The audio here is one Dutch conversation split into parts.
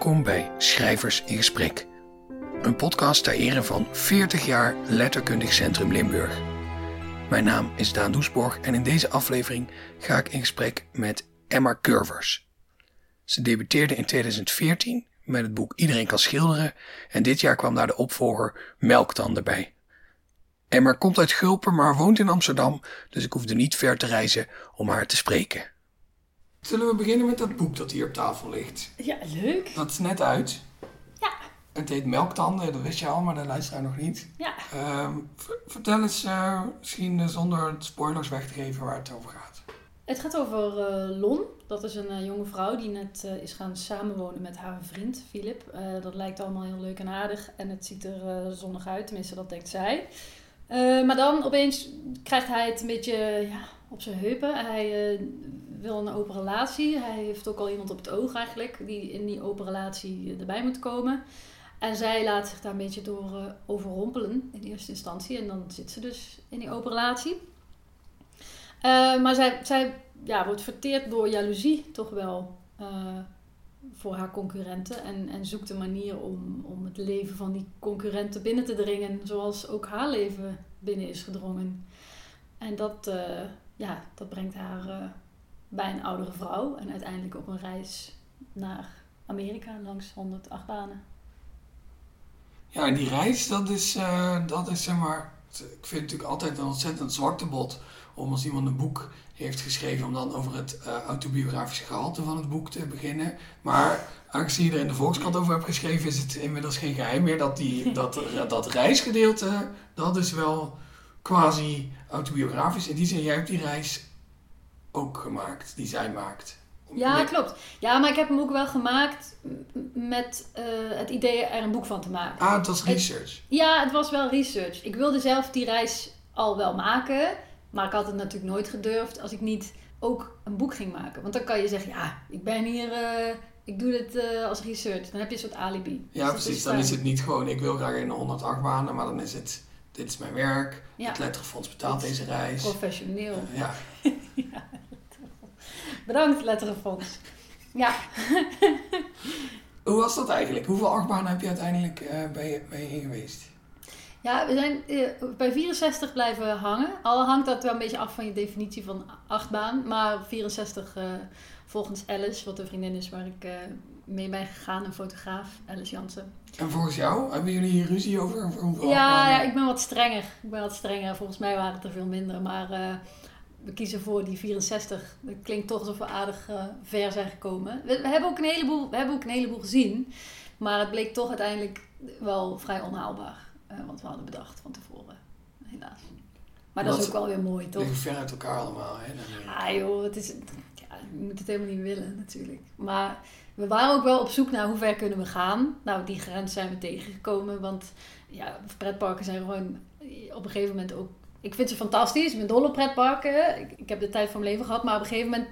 Welkom bij Schrijvers in Gesprek. Een podcast ter ere van 40 jaar Letterkundig Centrum Limburg. Mijn naam is Daan Doesborg en in deze aflevering ga ik in gesprek met Emma Curvers. Ze debuteerde in 2014 met het boek Iedereen kan schilderen en dit jaar kwam daar de opvolger Melktan erbij. Emma komt uit Gulpen, maar woont in Amsterdam, dus ik hoefde niet ver te reizen om haar te spreken. Zullen we beginnen met dat boek dat hier op tafel ligt? Ja, leuk. Dat is net uit. Ja. Het heet Melktanden, dat wist je al, maar de luisteraar nog niet. Ja. Ehm, vertel eens, eh, misschien eh, zonder spoilers weg te geven, waar het over gaat. Het gaat over eh, Lon. Dat is een jonge vrouw die net is gaan samenwonen met haar vriend, Philip. Dat lijkt allemaal heel leuk en aardig. En het ziet er zonnig uit, tenminste dat denkt zij. Maar dan opeens krijgt hij het een beetje ja, op zijn heupen. Hij wil een open relatie. Hij heeft ook al iemand op het oog eigenlijk, die in die open relatie erbij moet komen. En zij laat zich daar een beetje door eh, overrompelen in eerste instantie. En dan zit ze dus in die open relatie. Eh, maar zij, zij ja, wordt verteerd door jaloezie toch wel eh, voor haar concurrenten. En, en zoekt een manier om, om het leven van die concurrenten binnen te dringen. Zoals ook haar leven binnen is gedrongen. En dat, ja, dat brengt haar bij een oudere vrouw. En uiteindelijk op een reis naar Amerika langs 108 banen. Ja, en die reis, dat is, eh, dat is zeg maar. Ik vind het natuurlijk altijd een ontzettend zwaktebod om als iemand een boek heeft geschreven, om dan over het eh, autobiografische gehalte van het boek te beginnen. Maar aangezien je er in de Volkskrant over hebt geschreven, is het inmiddels geen geheim meer dat die, dat, eh, dat reisgedeelte, dat is wel quasi autobiografisch. In die zin, jij hebt die reis ook gemaakt, die zij maakt. Ja, Met- klopt. Ja, maar ik heb hem ook wel gemaakt met eh, het idee er een boek van te maken. Ah, het was research. Ja, het was wel research. Ik wilde zelf die reis al wel maken. Maar ik had het natuurlijk nooit gedurfd als ik niet ook een boek ging maken. Want dan kan je zeggen, ja, ik ben hier, eh, ik doe dit eh, als research. Dan heb je een soort alibi. Ja, Dus precies. Dan is het niet gewoon, ik wil graag in de 108 banen, maar dan is het, dit is mijn werk. Ja. Het Letterfonds betaalt deze reis. Professioneel. Ja. Bedankt, Letterenfonds. Ja, Hoe was dat eigenlijk? Hoeveel achtbanen heb je uiteindelijk eh bij, je, bij je in geweest? Ja, we zijn eh, bij 64 blijven hangen. Al hangt dat wel een beetje af van je definitie van achtbaan. Maar 64 eh, volgens Alice, wat een vriendin is waar ik mee ben gegaan, een fotograaf, Alice Jansen. En volgens jou, hebben jullie hier ruzie over? over Ja, ja, ik ben wat strenger. Ik ben wat strenger. Volgens mij waren het er veel minder. Maar we kiezen voor die 64. Dat klinkt toch alsof we aardig eh, ver zijn gekomen. We, we hebben ook een heleboel, we hebben ook een heleboel gezien. Maar het bleek toch uiteindelijk wel vrij onhaalbaar. eh, wat we hadden bedacht van tevoren. Helaas. Maar dat is ook wel weer mooi, toch? liggen ver uit elkaar allemaal. Hè? Eh, Ah joh, het is, ja, je moet het helemaal niet willen natuurlijk. Maar we waren ook wel op zoek naar hoe ver kunnen we gaan. Nou, die grens zijn we tegengekomen. Want ja, pretparken zijn gewoon op een gegeven moment ook... Ik vind ze fantastisch. Ik ben dol op pretparken. Ik, ik heb de tijd van mijn leven gehad. Maar op een gegeven moment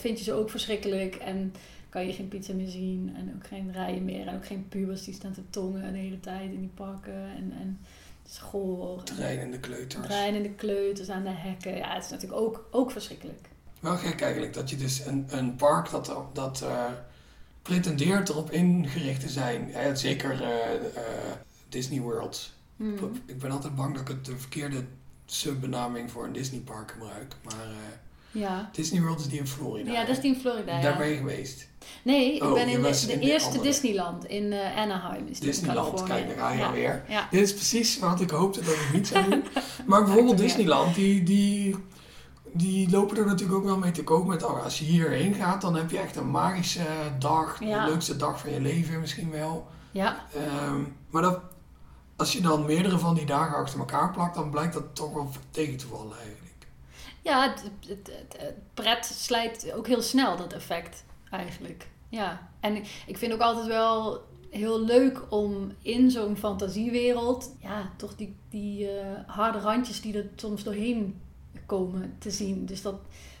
vind je ze ook verschrikkelijk. En kan je geen pizza meer zien. En ook geen rijen meer. En ook geen pubers die staan te tongen de hele tijd in die parken. En, en school. De kleuters. trein en de kleuters aan de hekken. Ja, het is natuurlijk ook, ook verschrikkelijk. Wel gek eigenlijk dat je dus een, een park dat, dat eh, pretendeert erop ingericht te zijn. Ja, zeker eh, eh, Disney World. Hmm. Ik ben altijd bang dat ik het de verkeerde subbenaming voor een Disney park gebruik. Maar eh, Ja. Disney World is die in Florida. ja, dat is die in Florida. Daar ben je geweest. Nee, ik Oh, ben in de, in eerste. Disneyland in eh, Anaheim. Is Disneyland, kijk, daar ga je ja. Ja. Dit is precies wat ik hoopte dat het niet zou doen. Maar bijvoorbeeld. Disneyland, die, die, die lopen er natuurlijk ook wel mee te koop met, oh, als je hierheen gaat, dan heb je echt een magische dag, de leukste dag van je leven misschien wel. ja, Ehm, maar dat, als je dan meerdere van die dagen achter elkaar plakt, dan blijkt dat toch wel tegen te vallen eigenlijk. ja het, het, het, pret slijt ook heel snel, dat effect eigenlijk. Ja, en ik- ik vind ook altijd wel heel leuk om in zo'n fantasiewereld, ja, toch die, die eh, harde randjes die er soms doorheen komen te zien. Dus dat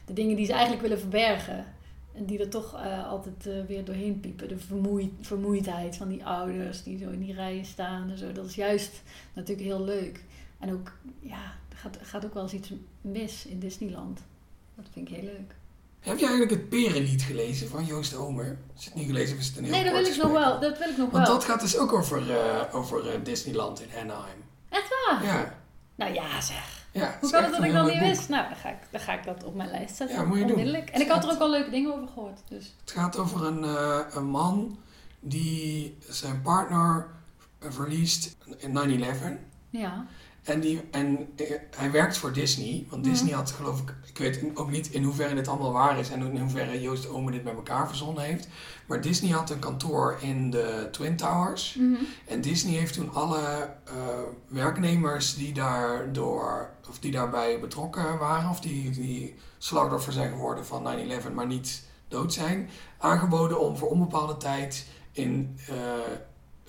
de dingen die ze eigenlijk willen verbergen. En die er toch eh, altijd eh, weer doorheen piepen. De vermoeid, vermoeidheid van die ouders die zo in die rijen staan en zo. Dat is juist natuurlijk heel leuk. En ook, ja, er gaat, gaat ook wel eens iets mis in Disneyland. Dat vind ik heel leuk. Heb je eigenlijk het Perenlied gelezen van Joost Omer? Als je het niet gelezen hebt, is het een heel Nee, dat wil ik nog wel. Dat wil ik nog Want wel. dat gaat dus ook over, eh, over Disneyland in Anaheim. Echt waar? Ja, Nou ja, zeg. Ja. Hoe kan het dat ik dat niet boek. wist? Nou, dan ga, ik, dan ga ik dat op mijn lijst zetten. Ja, moet je doen. Onmiddellijk. En ik had er ook al leuke dingen over gehoord. Dus. Het gaat over een, eh, een man die zijn partner verliest in 9-11. Ja. En, die, en eh, hij werkt voor Disney. Want Mhm. Disney had geloof ik... Ik weet ook niet in hoeverre dit allemaal waar is... en in hoeverre Joost Omer dit met elkaar verzonnen heeft. Maar Disney had een kantoor in de Twin Towers. Mhm. En Disney heeft toen alle eh, werknemers die, daardoor, of die daarbij betrokken waren... of die, die slachtoffer zijn geworden van 9-11, maar niet dood zijn... aangeboden om voor onbepaalde tijd in, eh,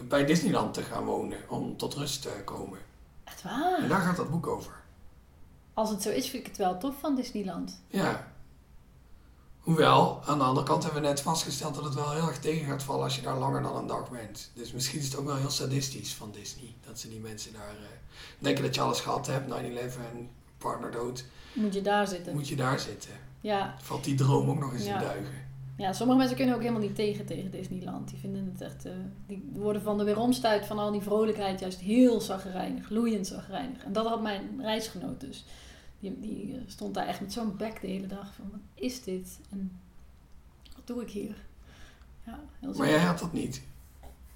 bij Disneyland te gaan wonen. Om tot rust te komen. Echt waar? En daar gaat dat boek over. Als het zo is, vind ik het wel tof van Disneyland. Ja. Hoewel, aan de andere kant hebben we net vastgesteld dat het wel heel erg tegen gaat vallen als je daar langer dan een dag bent. Dus misschien is het ook wel heel sadistisch van Disney. Dat ze die mensen daar eh, denken dat je alles gehad hebt, 9-11, partner dood. Moet je daar zitten. Moet je daar zitten. Ja. Valt die droom ook nog eens Ja. in duigen. Ja, sommige mensen kunnen ook helemaal niet tegen tegen Disneyland. Die vinden het echt... eh, die worden van de weeromstuit van al die vrolijkheid juist heel zagrijnig. Loeiend zagrijnig. En dat had mijn reisgenoot dus. Die, die eh, stond daar echt met zo'n bek de hele dag van... Wat is dit? En wat doe ik hier? Ja, heel Maar jij had dat niet.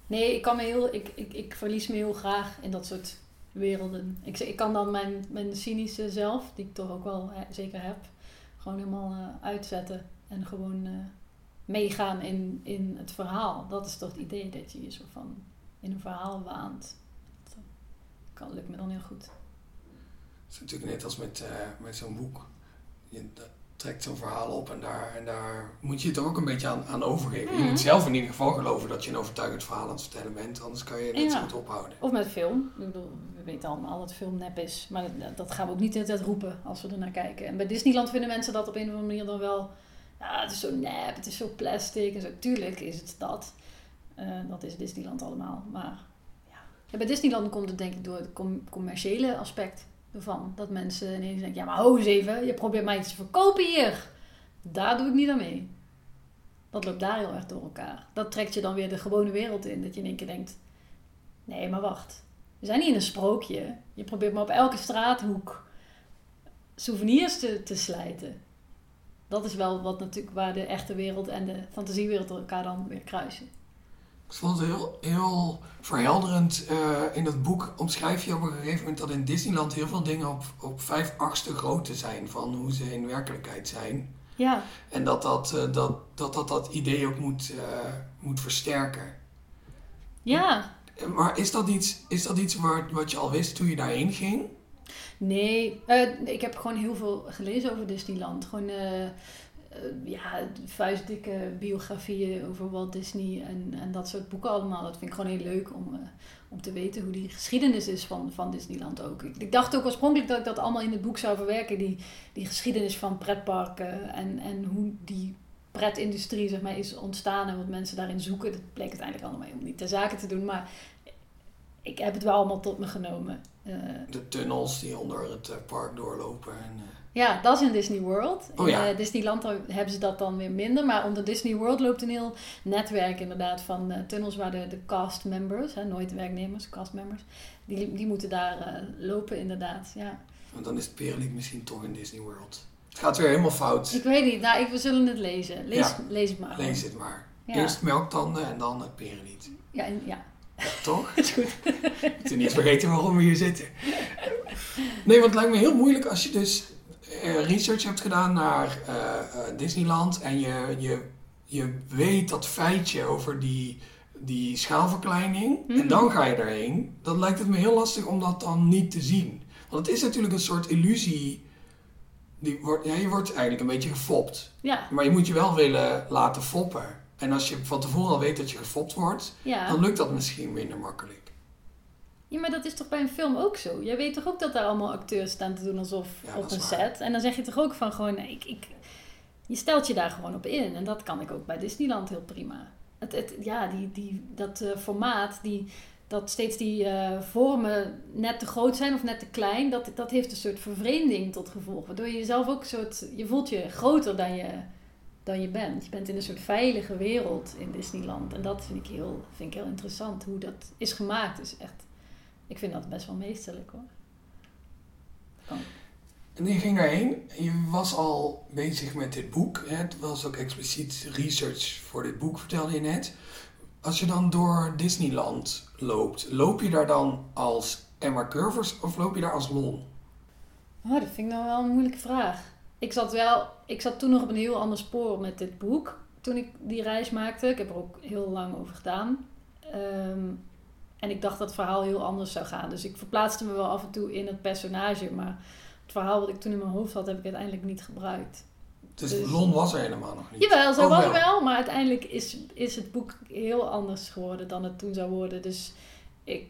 Nee, ik, kan me heel, ik, ik, ik verlies me heel graag in dat soort werelden. Ik, ik kan dan mijn, mijn cynische zelf, die ik toch ook wel zeker heb, gewoon helemaal eh, uitzetten. En gewoon meegaan in, in het verhaal. Dat is toch het idee, dat je je zo van in een verhaal waant. Dat kan, lukt me dan heel goed. Het is natuurlijk net als met, eh, met zo'n boek. Je trekt zo'n verhaal op en daar, en daar moet je het ook een beetje aan, aan overgeven. Je Mhm. moet zelf in ieder geval geloven dat je een overtuigend verhaal aan het vertellen bent. Anders kan je het net Ja. goed ophouden. Of met film. Ik bedoel, we weten allemaal dat film nep is. Maar dat, dat gaan we ook niet de hele tijd roepen als we er naar kijken. En bij Disneyland vinden mensen dat op een of andere manier dan wel... Ja, het is zo nep, het is zo plastic en zo. Tuurlijk is het dat. Eh, dat is Disneyland allemaal. Maar ja. Bij Disneyland komt het denk ik door het com- commerciële aspect ervan. Dat mensen ineens denken, ja maar ho eens even, je probeert mij iets te verkopen hier. Daar doe ik niet aan mee. Dat loopt daar heel erg door elkaar. Dat trekt je dan weer de gewone wereld in. Dat je in één keer denkt, nee maar wacht. We zijn niet in een sprookje. Je probeert maar op elke straathoek souvenirs te, te slijten. Dat is wel wat natuurlijk waar de echte wereld en de fantasiewereld elkaar dan weer kruisen. Ik vond het heel, heel verhelderend. eh, in dat boek omschrijf je op een gegeven moment dat in Disneyland heel veel dingen op, op vijf achtste grootte zijn van hoe ze in werkelijkheid zijn. Ja, En dat dat, eh, dat, dat, dat, dat idee ook moet, eh, moet versterken. ja. Maar is dat iets, is dat iets waar, wat je al wist toen je daarheen ging? Nee, eh, ik heb gewoon heel veel gelezen over Disneyland. Gewoon, eh, eh, ja, vuistdikke biografieën over Walt Disney en, en dat soort boeken allemaal. Dat vind ik gewoon heel leuk om, om te weten hoe die geschiedenis is van, van Disneyland ook. Ik, dacht ook oorspronkelijk dat ik dat allemaal in het boek zou verwerken. Die, die geschiedenis van pretparken en, en hoe die pretindustrie zeg maar, is ontstaan en wat mensen daarin zoeken. Dat bleek uiteindelijk allemaal helemaal niet ter zake te doen. Maar ik heb het wel allemaal tot me genomen. Eh, De tunnels die onder het eh, park doorlopen. En, eh, Ja, dat is in Disney World. Oh in Disneyland hebben ze dat dan weer minder. Maar onder Disney World loopt een heel netwerk inderdaad van tunnels waar de, de cast members, hè, nooit werknemers, cast members, die, die moeten daar lopen inderdaad. Ja. want dan is het misschien toch in Disney World. Het gaat weer helemaal fout. Ik weet niet, nou, ik, we zullen het lezen. Lees, Ja. lees het maar. Lees het maar. Ja. Eerst melktanden en dan het Perenlied. Ja, en- ja. Ja, toch? is goed. Moet niet vergeten waarom we hier zitten. Nee, want het lijkt me heel moeilijk als je dus eh, research hebt gedaan naar eh, eh, Disneyland en je, je, je weet dat feitje over die, die schaalverkleining en Mhm. dan ga je erheen. Dan lijkt het me heel lastig om dat dan niet te zien. Want het is natuurlijk een soort illusie. Die wordt, ja, je wordt eigenlijk een beetje gefopt. Ja, Maar je moet je wel willen laten foppen. En als je van tevoren al weet dat je gefopt wordt, ja. dan lukt dat misschien minder makkelijk. ja, maar dat is toch bij een film ook zo? Jij weet toch ook dat daar allemaal acteurs staan te doen alsof Ja, op een waar. set? En dan zeg je toch ook van gewoon, nee, ik, ik, je stelt je daar gewoon op in. En dat kan ik ook bij Disneyland heel prima. Het, het, ja, die, die, dat eh, formaat, die, dat steeds die eh, vormen net te groot zijn of net te klein, dat, dat heeft een soort vervreemding tot gevolg. Waardoor je jezelf ook een soort, je voelt je groter dan je dan je bent. Je bent in een soort veilige wereld in Disneyland. En dat vind ik heel, vind ik heel interessant. Hoe dat is gemaakt is echt... Ik vind dat best wel meesterlijk hoor. En je ging daarheen. Je was al bezig met dit boek. Hè? Het was ook expliciet research voor dit boek, vertelde je net. Als je dan door Disneyland loopt, loop je daar dan als Emma Curvers of loop je daar als Lon? Oh, dat vind ik nou wel een moeilijke vraag. Ik zat wel, ik zat toen nog op een heel ander spoor met dit boek. Toen ik die reis maakte. Ik heb er ook heel lang over gedaan. Ehm, en ik dacht dat het verhaal heel anders zou gaan. Dus ik verplaatste me wel af en toe in het personage. Maar het verhaal wat ik toen in mijn hoofd had, heb ik uiteindelijk niet gebruikt. Dus, dus Lon was er helemaal nog niet? Jawel, zo oh, was wel. wel. Maar uiteindelijk is, is het boek heel anders geworden dan het toen zou worden. Dus ik,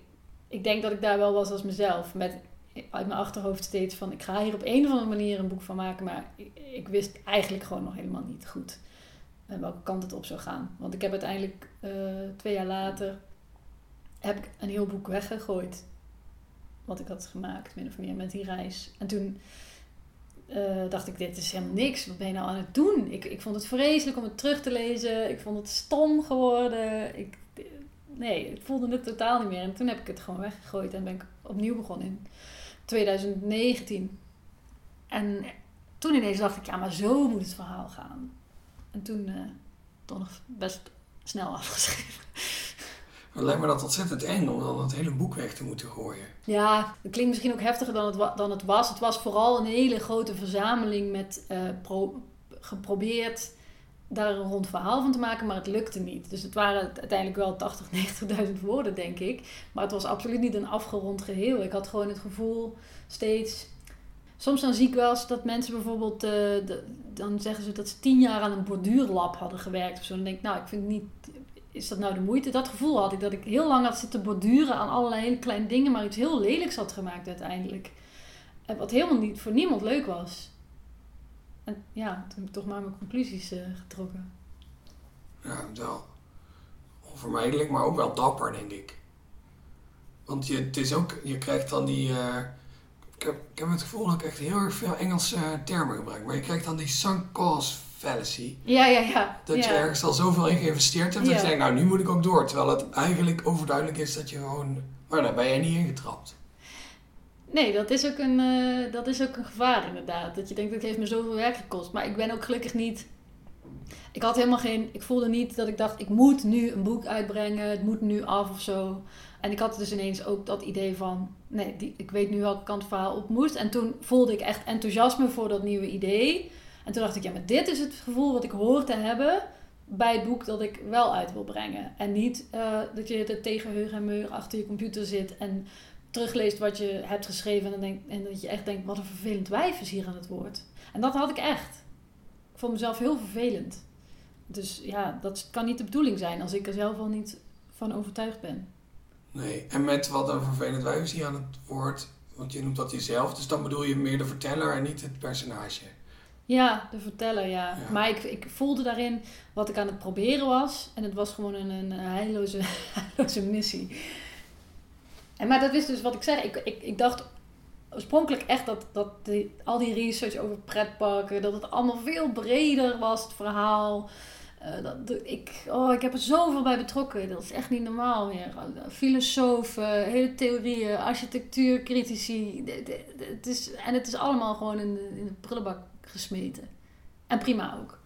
ik denk dat ik daar wel was als mezelf. Met uit mijn achterhoofd steeds van... ik ga hier op een of andere manier een boek van maken. Maar ik, wist eigenlijk gewoon nog helemaal niet goed... Uh, welke kant het op zou gaan. Want ik heb uiteindelijk uh, twee jaar later... heb ik een heel boek weggegooid. Wat ik had gemaakt, min of meer, met die reis. En toen uh, dacht ik, dit is helemaal niks. Wat ben je nou aan het doen? Ik, ik vond het vreselijk om het terug te lezen. Ik vond het stom geworden. Ik, nee, ik voelde het totaal niet meer. En toen heb ik het gewoon weggegooid en ben ik opnieuw begonnen 2019. En toen ineens dacht ik, ja, maar zo moet het verhaal gaan. En toen uh, toch nog best snel afgeschreven. Het lijkt me dat ontzettend eng om dan het hele boek weg te moeten gooien. Ja, dat klinkt misschien ook heftiger dan het, dan het was. Het was vooral een hele grote verzameling met uh, pro, geprobeerd daar een rond verhaal van te maken, maar het lukte niet. Dus het waren uiteindelijk wel 80, 90.000 woorden, denk ik. Maar het was absoluut niet een afgerond geheel. Ik had gewoon het gevoel steeds. Soms dan zie ik wel dat mensen bijvoorbeeld, de, dan zeggen ze dat ze tien jaar aan een borduurlab hadden gewerkt of zo. Dan denk ik, nou, ik vind niet, is dat nou de moeite? Dat gevoel had ik, dat ik heel lang had zitten borduren aan allerlei hele kleine dingen, maar iets heel lelijks had gemaakt uiteindelijk. Wat helemaal niet voor niemand leuk was. En ja, toen heb ik toch maar mijn conclusies uh, getrokken. Ja, wel onvermijdelijk, maar ook wel dapper, denk ik. Want je, het is ook, je krijgt dan die. Uh, ik, heb, ik heb het gevoel dat ik echt heel erg veel Engelse termen gebruik. Maar je krijgt dan die sunk cost fallacy. Ja, ja, ja. Dat je ergens al zoveel in geïnvesteerd hebt. Dat je denkt, nou nu moet ik ook door. Terwijl het eigenlijk overduidelijk is dat je gewoon. Maar daar ben jij niet ingetrapt. Nee, dat is, ook een, uh, dat is ook een gevaar inderdaad. Dat je denkt, het heeft me zoveel werk gekost. Maar ik ben ook gelukkig niet... Ik had helemaal geen... Ik voelde niet dat ik dacht, ik moet nu een boek uitbrengen. Het moet nu af of zo. En ik had dus ineens ook dat idee van... Nee, ik weet nu welke kant het verhaal op moest. En toen voelde ik echt enthousiasme voor dat nieuwe idee. En toen dacht ik, ja, maar dit is het gevoel wat ik hoor te hebben bij het boek dat ik wel uit wil brengen. En niet uh, dat je er tegen en meur achter je computer zit en terugleest wat je hebt geschreven en, denk, en dat je echt denkt, wat een vervelend wijf is hier aan het woord. En dat had ik echt. Ik vond mezelf heel vervelend. Dus ja, dat kan niet de bedoeling zijn als ik er zelf al niet van overtuigd ben. Nee, en met wat een vervelend wijf is hier aan het woord, want je noemt dat jezelf, dus dan bedoel je meer de verteller en niet het personage. Ja, de verteller, ja. Maar ik, ik voelde daarin wat ik aan het proberen was. En het was gewoon een, een heilloze, heilloze missie. En, maar dat is dus wat ik zeg. Ik, ik, ik dacht oorspronkelijk echt dat, dat al die research over pretparken, dat het allemaal veel breder was, het verhaal. Uh, dat, ik, oh, ik heb er zoveel bij betrokken. Dat is echt niet normaal meer. Filosofen, hele theorieën, architectuurcritici. Het is, en het is allemaal gewoon in de, in de prullenbak gesmeten. En prima ook.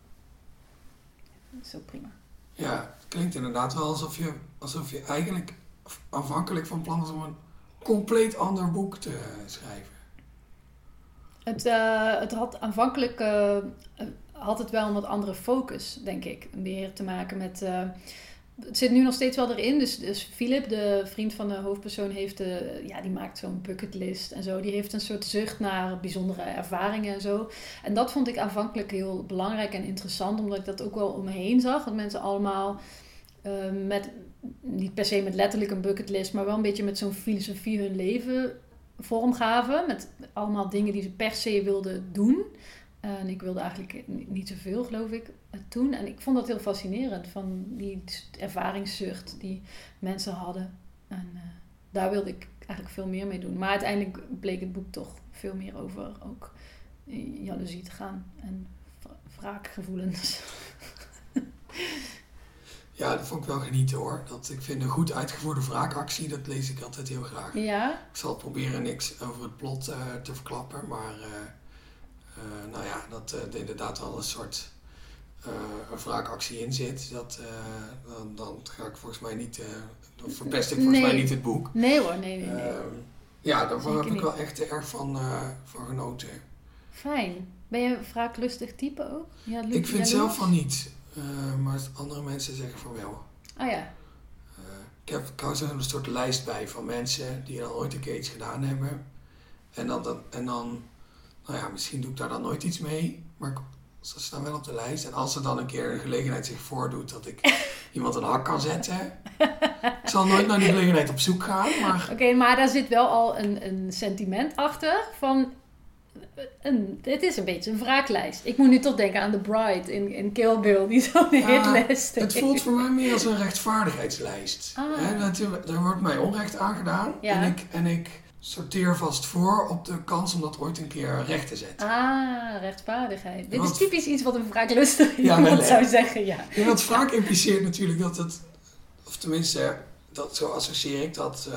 Zo prima. Ja, het klinkt inderdaad wel alsof je, alsof je eigenlijk afhankelijk van plan om een compleet ander boek te schrijven? Het, uh, het had aanvankelijk uh, had het wel een wat andere focus, denk ik. Meer te maken met. Uh, het zit nu nog steeds wel erin. Dus, dus Philip, de vriend van de hoofdpersoon, heeft de, ja, die maakt zo'n bucketlist en zo. Die heeft een soort zucht naar bijzondere ervaringen en zo. En dat vond ik aanvankelijk heel belangrijk en interessant, omdat ik dat ook wel om me heen zag. Dat mensen allemaal met niet per se met letterlijk een bucketlist, maar wel een beetje met zo'n filosofie hun leven vormgaven. Met allemaal dingen die ze per se wilden doen. En ik wilde eigenlijk niet zoveel, geloof ik, toen. En ik vond dat heel fascinerend, van die ervaringszucht die mensen hadden. En uh, daar wilde ik eigenlijk veel meer mee doen. Maar uiteindelijk bleek het boek toch veel meer over ook jaloezie te gaan. En wraakgevoelens. Ja, dat vond ik wel genieten hoor. Dat, ik vind een goed uitgevoerde wraakactie, dat lees ik altijd heel graag. Ja? Ik zal proberen niks over het plot eh, te verklappen, maar eh, eh, nou ja, dat er inderdaad wel een soort een wraakactie in zit. Dat, dan, dan ga ik volgens mij niet, dan verpest ik volgens mij niet het boek. Nee hoor, nee, nee, nee. Ehm, ja, daar heb ik wel echt erg van, van genoten. Fijn. Ben je een wraaklustig type ook? Ja, ik vind zelf van niet. Uh, maar andere mensen zeggen van wel. Oh ja. Uh, ik heb trouwens een soort lijst bij van mensen die dan ooit een keer iets gedaan hebben. En dan, dan, en dan, nou ja, misschien doe ik daar dan nooit iets mee. Maar ze staan wel op de lijst. En als er dan een keer een gelegenheid zich voordoet dat ik iemand een hak kan zetten. ik zal nooit naar die gelegenheid op zoek gaan. Maar... Oké, maar daar zit wel al een, een sentiment achter van een, het is een beetje een wraaklijst. Ik moet nu toch denken aan The Bride in, in Kill Bill, die zo'n ja, hitlijst Het voelt voor mij meer als een rechtvaardigheidslijst. Ah. er wordt mij onrecht aangedaan en, ik, en ik sorteer vast voor op de kans om dat ooit een keer recht te zetten. Ah, rechtvaardigheid. Dit is typisch iets wat een wraaklustig iemand zou zeggen, ja. ja. Want wraak impliceert natuurlijk dat het, of tenminste, dat, zo associeer ik dat, uh,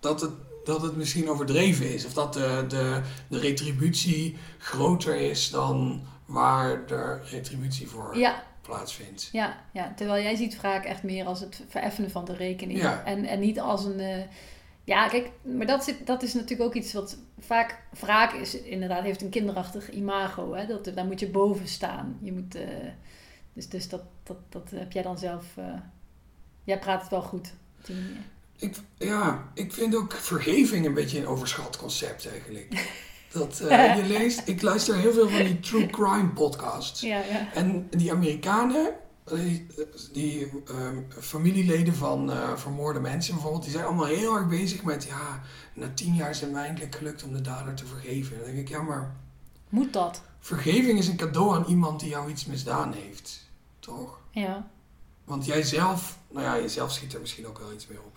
dat het dat het misschien overdreven is. Of dat de, de, de retributie groter is dan waar de retributie voor plaatsvindt. Ja, ja, terwijl jij ziet wraak echt meer als het vereffenen van de rekening. En, en niet als een... Uh, ja, kijk, maar dat, zit, dat is natuurlijk ook iets wat vaak... Wraak is inderdaad, heeft een kinderachtig imago. Hè? Dat, daar moet je boven staan. Je moet... Uh, dus dus dat, dat, dat heb jij dan zelf... Uh, jij praat het wel goed op die manier. Ik, ja, ik vind ook vergeving een beetje een overschat concept eigenlijk. Dat uh, je leest, ik luister heel veel van die true crime podcasts. Ja, ja. En die Amerikanen, die, die um, familieleden van uh, vermoorde mensen bijvoorbeeld, die zijn allemaal heel erg bezig met, ja, na tien jaar is het mij eindelijk gelukt om de dader te vergeven. Dan denk ik, ja, maar. Moet dat? Vergeving is een cadeau aan iemand die jou iets misdaan heeft, toch? Ja. Want jij zelf, nou ja, jezelf schiet er misschien ook wel iets mee op.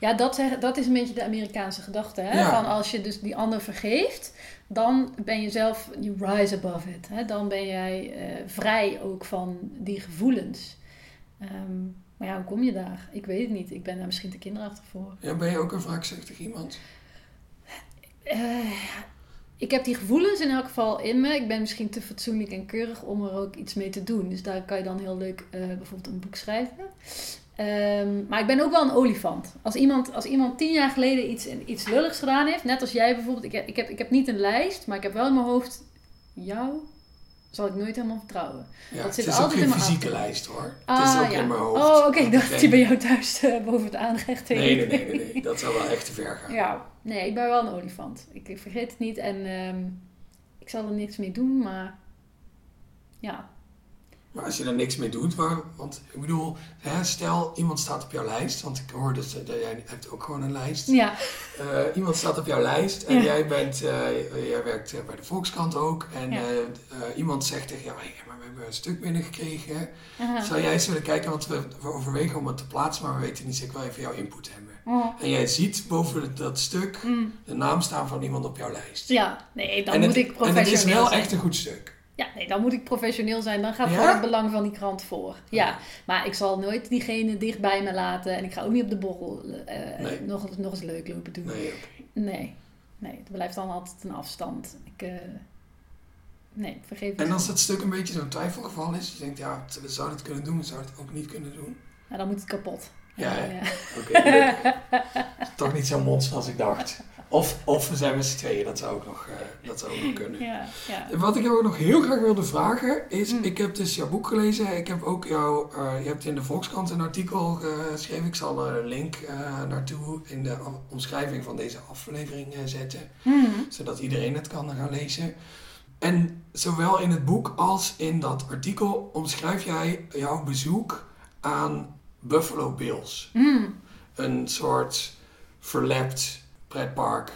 Ja, dat, dat is een beetje de Amerikaanse gedachte. Hè? Van als je dus die ander vergeeft, dan ben je zelf, you rise above it. Hè? Dan ben jij uh, vrij ook van die gevoelens. Um, maar ja, hoe kom je daar? Ik weet het niet. Ik ben daar misschien te kinderachtig voor. Ja, ben je ook een wraakzuchtig iemand? Uh, ik heb die gevoelens in elk geval in me. Ik ben misschien te fatsoenlijk en keurig om er ook iets mee te doen. Dus daar kan je dan heel leuk uh, bijvoorbeeld een boek schrijven. Um, maar ik ben ook wel een olifant. Als iemand, als iemand tien jaar geleden iets, iets lulligs gedaan heeft, net als jij bijvoorbeeld, ik heb, ik, heb, ik heb niet een lijst, maar ik heb wel in mijn hoofd, jou zal ik nooit helemaal vertrouwen. Ja, dat zit het is altijd ook geen fysieke lijst hoor. Ah, het is ook ja. in mijn hoofd. Oh, oké, ik dacht dat die bij jou thuis uh, boven het aanrecht heen. Nee, nee, nee, nee, nee, dat zou wel echt te ver gaan. Ja, nee, ik ben wel een olifant. Ik, ik vergeet het niet en um, ik zal er niks mee doen, maar ja, maar als je er niks mee doet, waar, want ik bedoel, hè, stel iemand staat op jouw lijst, want ik hoorde dat jij hebt ook gewoon een lijst. Ja. Uh, iemand staat op jouw lijst en jij, bent, uh, jij werkt bij de Volkskrant ook. En ja. uh, iemand zegt tegen jou, hey, maar we hebben een stuk binnengekregen. Uh Zou jij eens willen kijken, want we, we, overwegen om het te plaatsen, maar we weten niet zeker wel even jouw input hebben. Oh. En jij ziet boven dat stuk mm. de naam staan van iemand op jouw lijst. Ja, nee, dan moet het, ik professioneel En het is wel echt een goed stuk. Ja, nee, dan moet ik professioneel zijn. Dan gaat ja? het belang van die krant voor. Ja, maar ik zal nooit diegene dicht bij me laten. En ik ga ook niet op de borrel uh, nog, nog eens leuk lopen doen. Nee, nee, nee. Het blijft dan altijd een afstand. Ik, uh, nee, vergeef En als dat stuk een beetje zo'n twijfelgeval is. Je denkt, ja, we zouden het kunnen doen. We zouden het ook niet kunnen doen. Ja, dan moet het kapot. Ja, ja. oké. Okay, Toch niet zo monster als ik dacht. Of, of we zijn met z'n tweeën, dat zou ook nog, uh, dat zou ook nog kunnen. Ja, ja. Wat ik jou nog heel graag wilde vragen is, mm. ik heb dus jouw boek gelezen. Ik heb ook jou, uh, je hebt in de Volkskrant een artikel geschreven. Ik zal er een link uh, naartoe in de omschrijving van deze aflevering zetten. Mm. Zodat iedereen het kan gaan lezen. En zowel in het boek als in dat artikel omschrijf jij jouw bezoek aan Buffalo Bills. Mm. Een soort verlept pretpark,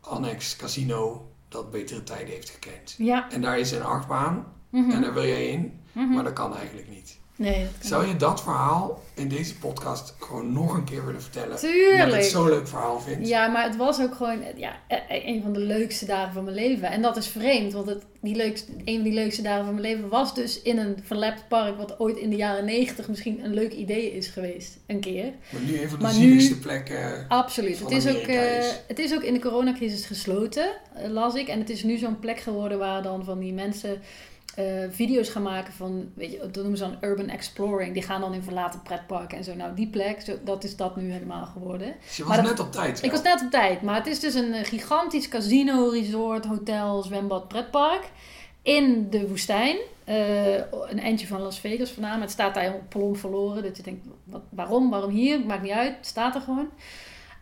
annex, casino, dat betere tijden heeft gekend. Ja. En daar is een achtbaan mm en daar wil jij in, Mhm. maar dat kan eigenlijk niet. Nee, Zou je dat verhaal in deze podcast gewoon nog een keer willen vertellen? Omdat ik Tuurlijk. het zo'n leuk verhaal vind. Ja, maar het was ook gewoon ja, e- een van de leukste dagen van mijn leven. En dat is vreemd, want het, die leukste, een van die leukste dagen van mijn leven was dus in een verlept park... wat ooit in de jaren negentig misschien een leuk idee is geweest. Een keer. Maar nu een van de Maar nu- plekken. Absoluut. Het is, ook, eh, is. het is ook in de coronacrisis gesloten, eh, las ik. En het is nu zo'n plek geworden waar dan van die mensen eh, video's gaan maken van, weet je, dat noemen ze dan urban exploring. Die gaan dan in verlaten pretparken en zo. Nou, die plek, zo, dat is dat nu helemaal geworden. Dus je was maar dat- net op tijd. Ik was net op tijd, maar het is dus een eh, gigantisch casino, resort, hotel, zwembad, pretpark. In de woestijn. Eh, een eindje van Las Vegas vandaan. Maar het staat daar helemaal plomp verloren. Dat je denkt, wat, waarom? Waarom hier? Maakt niet uit. Het staat er gewoon.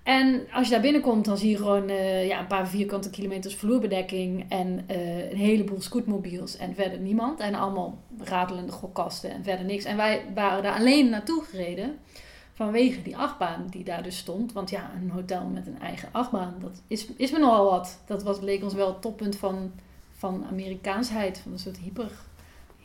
En als je daar binnenkomt, dan zie je gewoon eh, ja, een paar vierkante kilometers vloerbedekking. En eh, een heleboel scootmobiels. En verder niemand. En allemaal ratelende gokkasten en verder niks. En wij waren daar alleen naartoe gereden. Vanwege die achtbaan die daar dus stond. Want ja, een hotel met een eigen achtbaan, dat is, is me nogal wat. Dat was, leek ons wel het toppunt van, van Amerikaansheid. Van een soort hyper,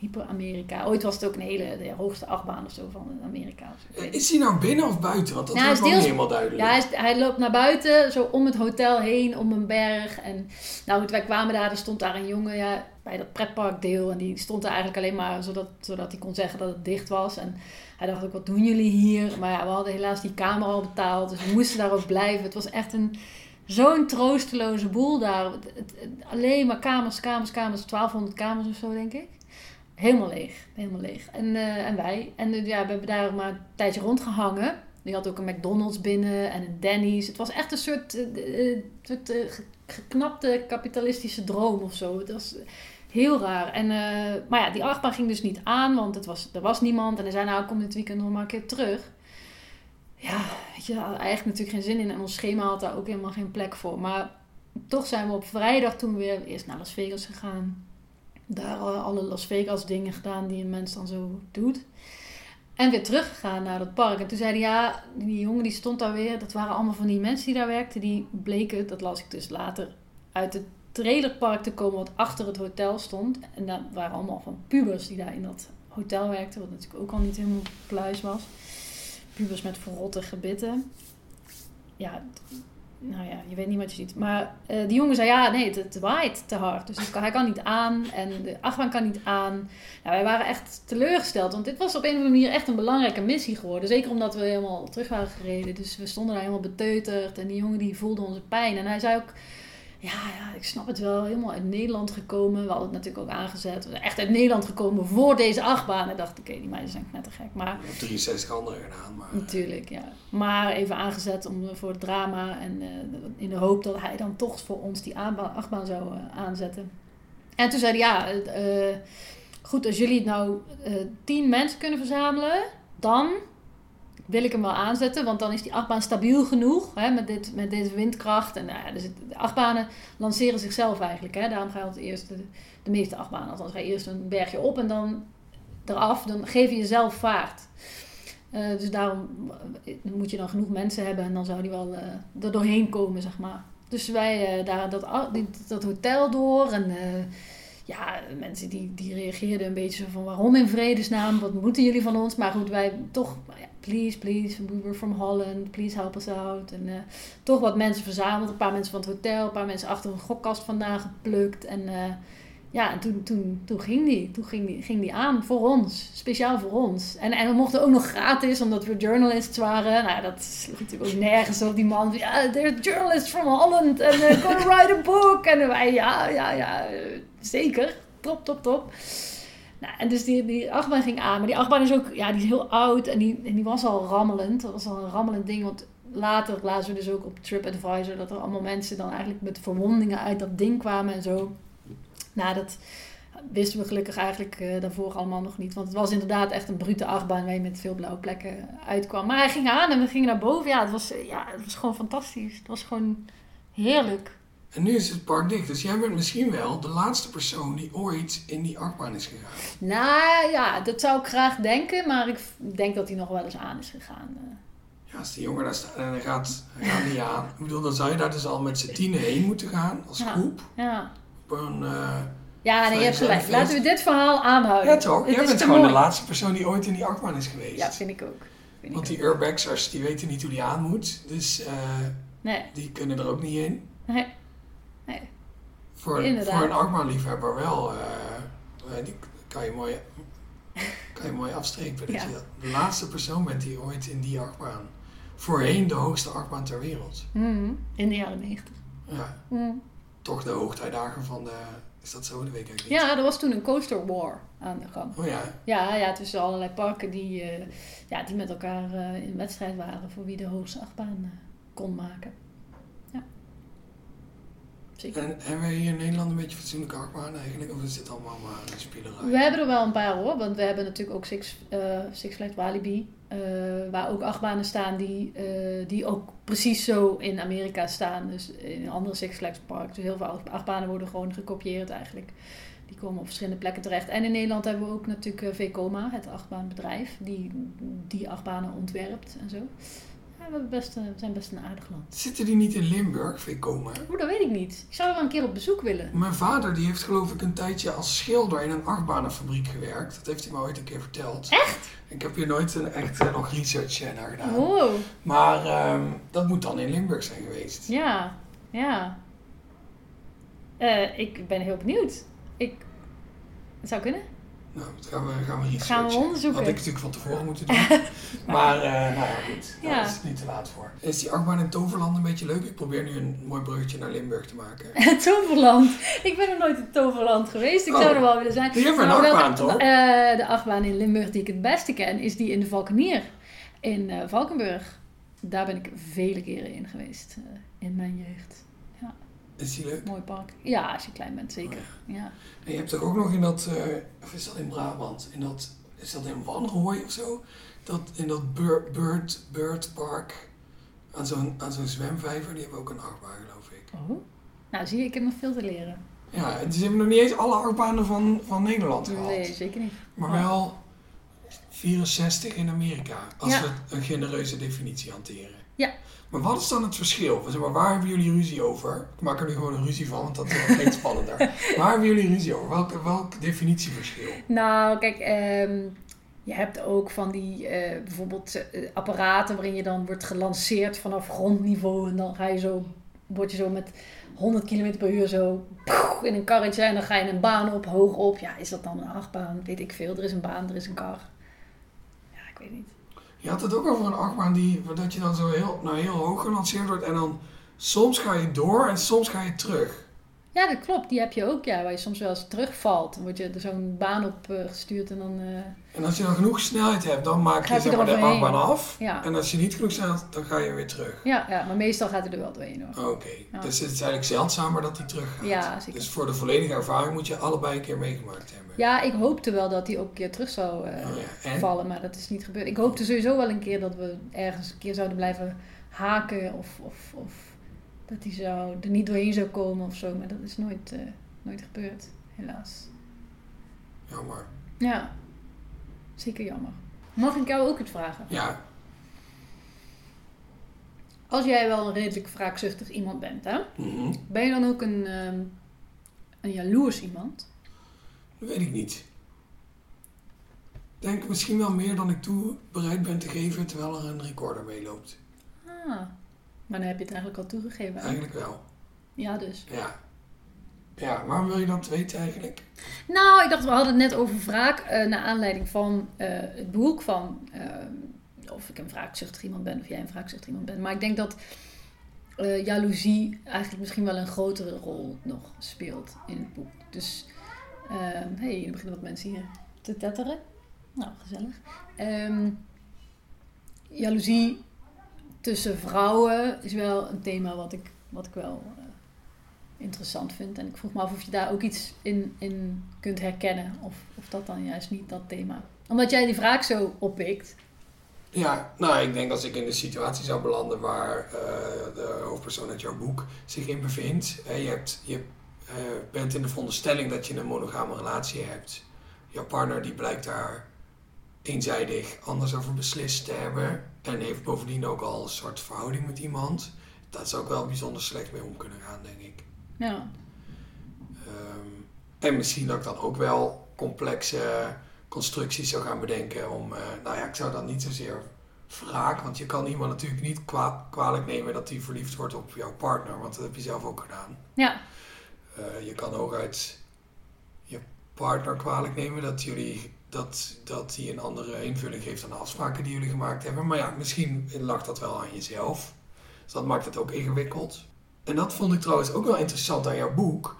hyper-Amerika. Ooit was het ook een hele de hoogste achtbaan of zo van Amerika. Is hij nou binnen of buiten? Want dat Nou, was nog niet helemaal duidelijk. ja, hij, is- hij loopt naar buiten, zo om het hotel heen, om een berg. En nou goed, wij kwamen daar, er stond daar een jongen ja, bij dat pretparkdeel. En die stond daar eigenlijk alleen maar zodat, zodat hij kon zeggen dat het dicht was. En hij dacht ook, wat doen jullie hier? Maar ja, we hadden helaas die kamer al betaald, dus we moesten daar ook blijven. Het was echt een, zo'n troosteloze boel daar. Het- het- het- alleen maar kamers, kamers, kamers, 1200 kamers of zo, denk ik. Helemaal leeg, helemaal leeg. En, eh, en wij. En eh, ja, we hebben daar maar een tijdje rondgehangen. Die had ook een McDonald's binnen en een Denny's. Het was echt een soort, eh, geknapte kapitalistische droom of zo. Het was heel raar. En, maar ja, die achtbaan ging dus niet aan, want het was, er was niemand. En hij zei, nou, kom dit weekend nog maar een keer terug. Ja, weet je, had eigenlijk natuurlijk geen zin in. En ons schema had daar ook helemaal geen plek voor. Maar toch zijn we op vrijdag toen weer eerst naar Las Vegas gegaan. Daar eh, alle Las Vegas dingen gedaan die een mens dan zo doet. En weer teruggegaan naar dat park. En toen zeiden ja, die jongen die stond daar weer. Dat waren allemaal van die mensen die daar werkten. Die bleken, dat las ik dus later, uit het trailerpark te komen wat achter het hotel stond. En dat waren allemaal van pubers die daar in dat hotel werkten. Wat natuurlijk ook al niet helemaal pluis was. Pubers met verrotte gebitten. Ja, nou ja, je weet niet wat je ziet. Maar eh, die jongen zei, ja, nee, het, het waait te hard. Dus hij kan niet aan en de achtbaan kan niet aan. Nou, wij waren echt teleurgesteld, want dit was op een of andere manier echt een belangrijke missie geworden. Zeker omdat we helemaal terug waren gereden. Dus we stonden daar helemaal beteuterd en die jongen die voelde onze pijn. En hij zei ook, ja, ja, ik snap het wel, helemaal uit Nederland gekomen. We hadden het natuurlijk ook aangezet. We echt uit Nederland gekomen voor deze achtbaan. En ik dacht, oké, die meiden zijn knettergek. Maar Ik heb 63 andere gedaan, maar... Natuurlijk, ja. Maar even aangezet om, voor het drama en eh, in de hoop dat hij dan toch voor ons die achtbaan zou eh, aanzetten. En toen zei hij, ja, eh, eh, goed, als jullie nou eh, tien mensen kunnen verzamelen, dan wil ik hem wel aanzetten, want dan is die achtbaan stabiel genoeg hè, met, dit, met deze windkracht. En nou ja, dus de achtbanen lanceren zichzelf eigenlijk. Hè. Daarom ga je altijd eerst de, de meeste achtbanen, althans ga je eerst een bergje op en dan eraf, dan geef je jezelf vaart. Eh, dus daarom eh, moet je dan genoeg mensen hebben en dan zou die wel eh, er doorheen komen, zeg maar. Dus wij eh, daar dat, dat hotel door en ja, mensen die, die reageerden een beetje zo van waarom in vredesnaam, wat moeten jullie van ons? Maar goed, wij toch, ja, please, please, we were from Holland, please help us out. En eh, toch wat mensen verzameld, een paar mensen van het hotel, een paar mensen achter een gokkast vandaan geplukt. En eh, ja, en toen, toen, toen ging die, toen ging die, ging die aan voor ons, speciaal voor ons. En, en we mochten ook nog gratis, omdat we journalists waren. Nou, dat sloeg natuurlijk ook nergens op die man. Ja, they're journalists from Holland and gonna write a book. En wij, ja, ja, ja, eh, zeker. Top, top, top. Nou, en dus die, die achtbaan ging aan. Maar die achtbaan is ook, ja, die is heel oud en die, en die was al rammelend. Dat was al een rammelend ding, want later lazen we dus ook op TripAdvisor dat er allemaal mensen dan eigenlijk met verwondingen uit dat ding kwamen en zo. Nou, dat wisten we gelukkig eigenlijk eh, daarvoor allemaal nog niet. Want het was inderdaad echt een brute achtbaan waar je met veel blauwe plekken uitkwam. Maar hij ging aan en we gingen naar boven. Ja, het was, eh, ja, het was gewoon fantastisch. Het was gewoon heerlijk. En nu is het park dicht, dus jij bent misschien wel de laatste persoon die ooit in die achtbaan is gegaan. Nou ja, dat zou ik graag denken. Maar ik denk dat hij nog wel eens aan is gegaan. eh. Ja, als die jongen daar staat en hij gaat, hij gaat niet aan. Ik bedoel, dan zou je daar dus al met z'n tienen heen moeten gaan, als Ja. groep. Ja, Op een, eh, Ja, nee, je hebt gelijk. Laten we dit verhaal aanhouden. Ja toch? Het Jij bent gewoon mooi. de laatste persoon die ooit in die achtbaan is geweest. Ja, vind ik ook. Vind Want ik die urbexers die weten niet hoe die aan moet. Dus eh. Nee, die kunnen er ook niet in. nee. Voor, Inderdaad. voor een achtbaanliefhebber wel. eh, eh, die kan je mooi, kan je mooi afstrepen. Dat Ja. je de laatste persoon bent die ooit in die achtbaan... Voorheen de hoogste achtbaan ter wereld. Mhm. In de jaren negentig. Ja, Mhm. toch de hoogtijdagen van de... Is dat zo? Dat weet ik niet. Ja, er was toen een coaster war aan de gang. Oh ja. Ja, ja tussen allerlei parken die, eh, ja, die met elkaar in wedstrijd waren voor wie de hoogste achtbaan kon maken. Zeker. En hebben wij hier in Nederland een beetje fatsoenlijke achtbaan eigenlijk? Of is dit allemaal maar een spielerij? We hebben er wel een paar hoor, want we hebben natuurlijk ook Six, eh Six Flags Walibi. eh, waar ook achtbanen staan die, eh, die ook precies zo in Amerika staan. Dus in andere Six Flags parks. Dus heel veel achtbanen worden gewoon gekopieerd eigenlijk. Die komen op verschillende plekken terecht. En in Nederland hebben we ook natuurlijk VCOMA, het achtbaanbedrijf. Die die achtbanen ontwerpt en zo. Hebben best, eh, we zijn best een aardig land. Zitten die niet in Limburg, Vekoma? Oeh, dat weet ik niet. Ik zou er wel een keer op bezoek willen. Mijn vader die heeft geloof ik een tijdje als schilder in een achtbanenfabriek gewerkt. Dat heeft hij me ooit een keer verteld. Echt? Ik heb hier nooit een, echt eh, nog research eh, naar gedaan. Wow. Maar ehm, dat moet dan in Limburg zijn geweest. Ja, ja. Eh, ik ben heel benieuwd. Ik... Het zou kunnen. Nou, dat gaan we, gaan we. Gaan we onderzoeken. Had ik natuurlijk van tevoren moeten doen. maar eh, nou ja, goed. Daar Ja. is het niet te laat voor. Is die achtbaan in Toverland een beetje leuk? Ik probeer nu een mooi bruggetje naar Limburg te maken. Toverland. Ik ben nog nooit in Toverland geweest. Ik Oh. zou er wel willen zijn. Die hebben een achtbaan, toch? eh, de achtbaan in Limburg die ik het beste ken, is die in de Valkenier. In eh, Valkenburg. Daar ben ik vele keren in geweest. in mijn jeugd. Is die leuk? Mooi park. Ja, als je klein bent, zeker. Ja. En je hebt toch ook nog in dat, eh, of is dat in Brabant, in dat, is dat in Wanrooy of zo? Dat, in dat Bird, Bird, Bird Park, aan zo'n, aan zo'n zwemvijver, die hebben ook een achtbaan geloof ik. Oh. Nou, zie je, ik heb nog veel te leren. Ja, ze hebben nog niet eens alle achtbanen van, van Nederland gehad. Nee, zeker niet. Maar wel 64 in Amerika, als Ja. we een genereuze definitie hanteren. Ja. Maar wat is dan het verschil? Zeg maar, waar hebben jullie ruzie over? Ik maak er nu gewoon een ruzie van, want dat steeds spannender. Waar hebben jullie ruzie over? Welk, welk definitieverschil? Nou, kijk, ehm, je hebt ook van die eh, bijvoorbeeld eh, apparaten waarin je dan wordt gelanceerd vanaf grondniveau en dan ga je zo, word je zo met 100 km per uur zo in een karretje en dan ga je een baan op, hoog op. Ja, is dat dan een achtbaan? Weet ik veel. Er is een baan, er is een kar. Ja, ik weet niet. Je had het ook over een achtbaan die, dat je dan zo heel, nou, heel hoog gelanceerd wordt en dan soms ga je door en soms ga je terug. Ja, dat klopt. Die heb je ook, ja, waar je soms wel eens terugvalt. Dan word je er zo'n baan op eh, gestuurd en dan... eh, En als je dan genoeg snelheid hebt, dan maak je, hij zeg maar, er de achtbaan af. ja. En als je niet genoeg snelheid hebt, dan ga je weer terug. Ja, ja, maar meestal gaat hij er wel doorheen hoor. Oké, Ja. dus het is eigenlijk zeldzamer dat hij terug gaat. Ja, zeker. Dus voor de volledige ervaring moet je allebei een keer meegemaakt hebben. Ja, ik hoopte wel dat hij ook een keer terug zou eh, Oh vallen, maar dat is niet gebeurd. Ik hoopte sowieso wel een keer dat we ergens een keer zouden blijven haken of, of, of dat hij zou, er niet doorheen zou komen of zo, maar dat is nooit, eh, nooit gebeurd, helaas. Jammer. Ja, zeker jammer. Mag ik jou ook iets vragen? Ja, Als jij wel een redelijk wraakzuchtig iemand bent, hè? mhm. ben je dan ook een, ehm, een jaloers iemand? dat weet ik niet. Ik denk misschien wel meer dan ik toe bereid ben te geven terwijl er een recorder meeloopt. Ah, maar dan heb je het eigenlijk al toegegeven. Eigenlijk wel. Ja, dus. Ja. Ja, waarom wil je dat weten eigenlijk? Nou, ik dacht, we hadden het net over wraak. eh naar aanleiding van eh, het boek van... eh, of ik een wraakzuchtig iemand ben of jij een wraakzuchtig iemand bent. Maar ik denk dat jaloezie eigenlijk misschien wel een grotere rol nog speelt in het boek. Dus, hé, hey, er beginnen wat mensen hier te tetteren. Nou, gezellig. Ehm jaloezie tussen vrouwen is wel een thema wat ik, wat ik wel eh, interessant vind. En ik vroeg me af of je daar ook iets in, in kunt herkennen. Of, of dat dan juist niet dat thema. Omdat jij die vraag zo oppikt. Ja, nou, ik denk als ik in de situatie zou belanden waar eh, de hoofdpersoon uit jouw boek zich in bevindt. Hè, je hebt, je eh, bent in de veronderstelling dat je een monogame relatie hebt. Jouw partner die blijkt daar eenzijdig anders over beslist te hebben. En heeft bovendien ook al een soort verhouding met iemand. Daar zou ik wel bijzonder slecht mee om kunnen gaan, denk ik. Ja, Ehm, En misschien dat ik dan ook wel complexe constructies zou gaan bedenken om, eh, nou ja, ik zou dan niet zozeer wraak, want je kan iemand natuurlijk niet kwa kwalijk nemen dat hij verliefd wordt op jouw partner, want dat heb je zelf ook gedaan. Ja. Uh, je kan ook uit je partner kwalijk nemen dat jullie dat, dat hij een andere invulling geeft aan de afspraken die jullie gemaakt hebben. Maar ja, misschien lag dat wel aan jezelf. Dus dat maakt het ook ingewikkeld. En dat vond ik trouwens ook wel interessant aan jouw boek.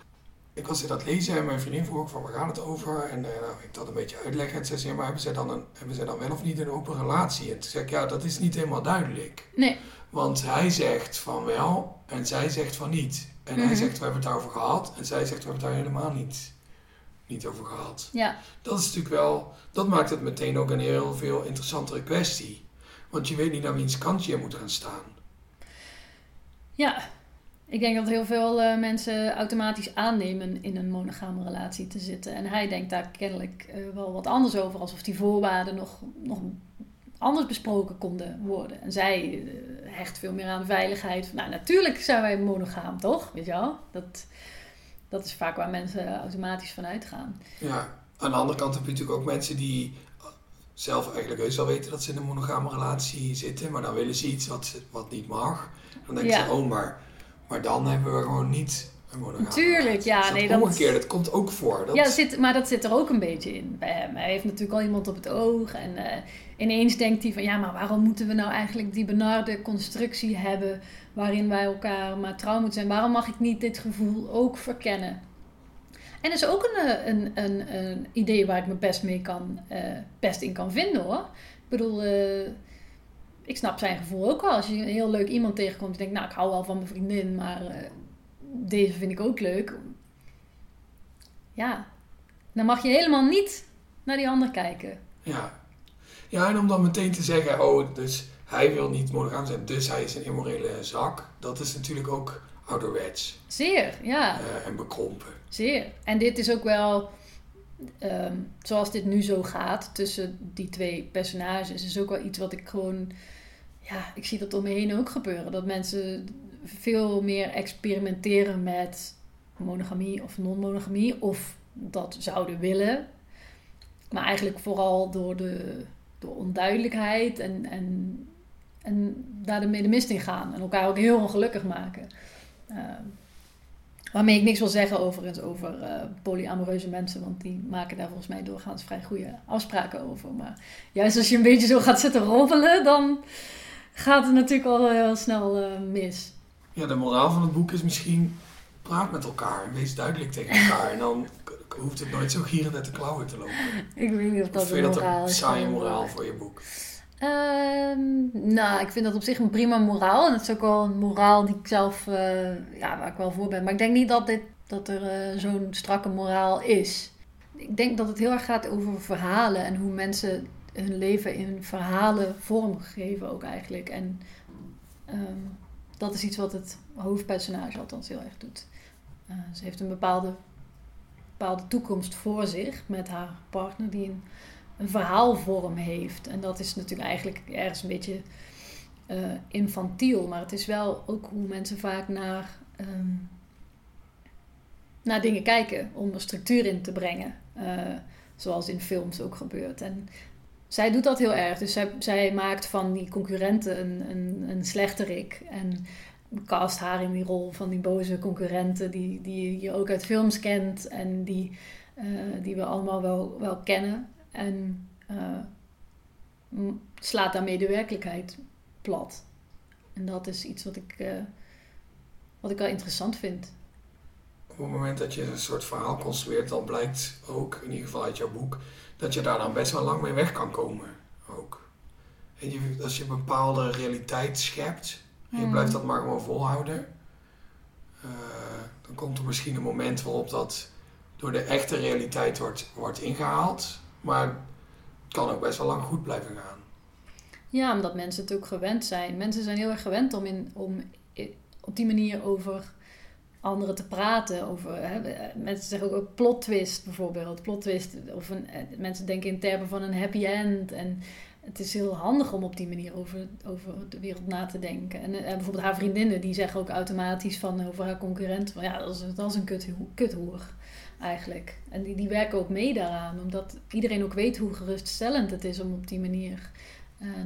Ik was in dat lezen en mijn vriendin vroeg van waar gaat het over? En uh, nou, ik dat een beetje uitleggen. En ze zei, maar hebben zij, dan een, hebben zij dan wel of niet een open relatie? En toen zei ik, ja, dat is niet helemaal duidelijk. Nee. Want hij zegt van wel en zij zegt van niet. En hij mhm. zegt, we hebben het daarover gehad. En zij zegt, we hebben het daar helemaal niet, niet over gehad. Ja. Dat is natuurlijk wel, dat maakt het meteen ook een heel veel interessantere kwestie. Want je weet niet naar wiens kant je moet gaan staan. Ja, ik denk dat heel veel uh, mensen automatisch aannemen in een monogame relatie te zitten. En hij denkt daar kennelijk uh, wel wat anders over, alsof die voorwaarden nog, nog anders besproken konden worden. En zij uh, hecht veel meer aan veiligheid. Nou, natuurlijk zijn wij monogaam, toch? Weet je wel? Dat, dat is vaak waar mensen automatisch van uitgaan. Ja, aan de andere kant heb je natuurlijk ook mensen die zelf eigenlijk heus wel weten dat ze in een monogame relatie zitten, maar dan willen ze iets wat, wat niet mag. Dan denken ze, oh, maar maar dan hebben we gewoon niet een Tuurlijk, ja. Dus nee, dat omgekeerd, dat komt ook voor. Dat... Ja, zit, maar dat zit er ook een beetje in bij hem. Hij heeft natuurlijk al iemand op het oog. En uh, ineens denkt hij van... Ja, maar waarom moeten we nou eigenlijk die benarde constructie hebben... waarin wij elkaar maar trouw moeten zijn? Waarom mag ik niet dit gevoel ook verkennen? En dat is ook een, eh, een, een, een idee waar ik me best, mee kan, uh, best in kan vinden hoor. Ik bedoel... Uh, ik snap zijn gevoel ook wel. Als je een heel leuk iemand tegenkomt, die denkt, nou, ik hou wel van mijn vriendin, maar deze vind ik ook leuk. Ja, dan mag je helemaal niet naar die ander kijken. Ja. Ja, en om dan meteen te zeggen, oh, dus hij wil niet monogaam zijn, dus hij is een immorele zak. Dat is natuurlijk ook ouderwets. Zeer, ja. Uh, en bekrompen. Zeer. En dit is ook wel, um, zoals dit nu zo gaat tussen die twee personages, is ook wel iets wat ik gewoon ja, ik zie dat om me heen ook gebeuren. Dat mensen veel meer experimenteren met monogamie of non-monogamie. Of dat zouden willen. Maar eigenlijk vooral door de, door onduidelijkheid en, en, en daar de mist in gaan. En elkaar ook heel ongelukkig maken. Uh, waarmee ik niks wil zeggen overigens over uh, polyamoreuze mensen. Want die maken daar volgens mij doorgaans vrij goede afspraken over. Maar juist als je een beetje zo gaat zitten roddelen, dan gaat het natuurlijk al heel snel uh, mis. Ja, de moraal van het boek is misschien praat met elkaar en wees duidelijk tegen elkaar. en dan hoeft het nooit zo gierend uit de klauwen te lopen. Ik weet niet of dat of vind je dat een saaie moraal voor je boek? Um, nou, ik vind dat op zich een prima moraal. En het is ook wel een moraal die ik zelf, uh, ja, waar ik wel voor ben. Maar ik denk niet dat, dit, dat er uh, zo'n strakke moraal is. Ik denk dat het heel erg gaat over verhalen en hoe mensen hun leven in verhalen vormgegeven ook eigenlijk. En um, dat is iets wat het hoofdpersonage althans heel erg doet. Uh, ze heeft een bepaalde, bepaalde toekomst voor zich met haar partner die een, verhaalvorm heeft. En dat is natuurlijk eigenlijk ergens een beetje uh, infantiel, maar het is wel ook hoe mensen vaak naar, um, naar dingen kijken om er structuur in te brengen. Uh, zoals in films ook gebeurt. En zij doet dat heel erg. Dus zij, zij maakt van die concurrenten een, een, een slechterik. En cast haar in die rol van die boze concurrenten die, die je ook uit films kent en die, uh, die we allemaal wel, wel kennen. En uh, slaat daarmee de werkelijkheid plat. En dat is iets wat ik, uh, wat ik wel interessant vind. Op het moment dat je een soort verhaal construeert, dan blijkt ook, in ieder geval uit jouw boek, dat je daar dan best wel lang mee weg kan komen. Ook. En je, als je een bepaalde realiteit schept, en je blijft mm. dat maar gewoon volhouden, uh, dan komt er misschien een moment waarop dat door de echte realiteit wordt, wordt ingehaald. Maar het kan ook best wel lang goed blijven gaan. Ja, omdat mensen het ook gewend zijn. Mensen zijn heel erg gewend om, in, om op die manier over anderen te praten over. Hè, mensen zeggen ook plot twist bijvoorbeeld. Plot twist. Of een, eh, mensen denken in termen van een happy end. En het is heel handig om op die manier over, over de wereld na te denken. En, en bijvoorbeeld haar vriendinnen, die zeggen ook automatisch van over haar concurrent, van ja, dat is, dat is een kut, kuthoer eigenlijk. En die, die werken ook mee daaraan, omdat iedereen ook weet hoe geruststellend het is om op die manier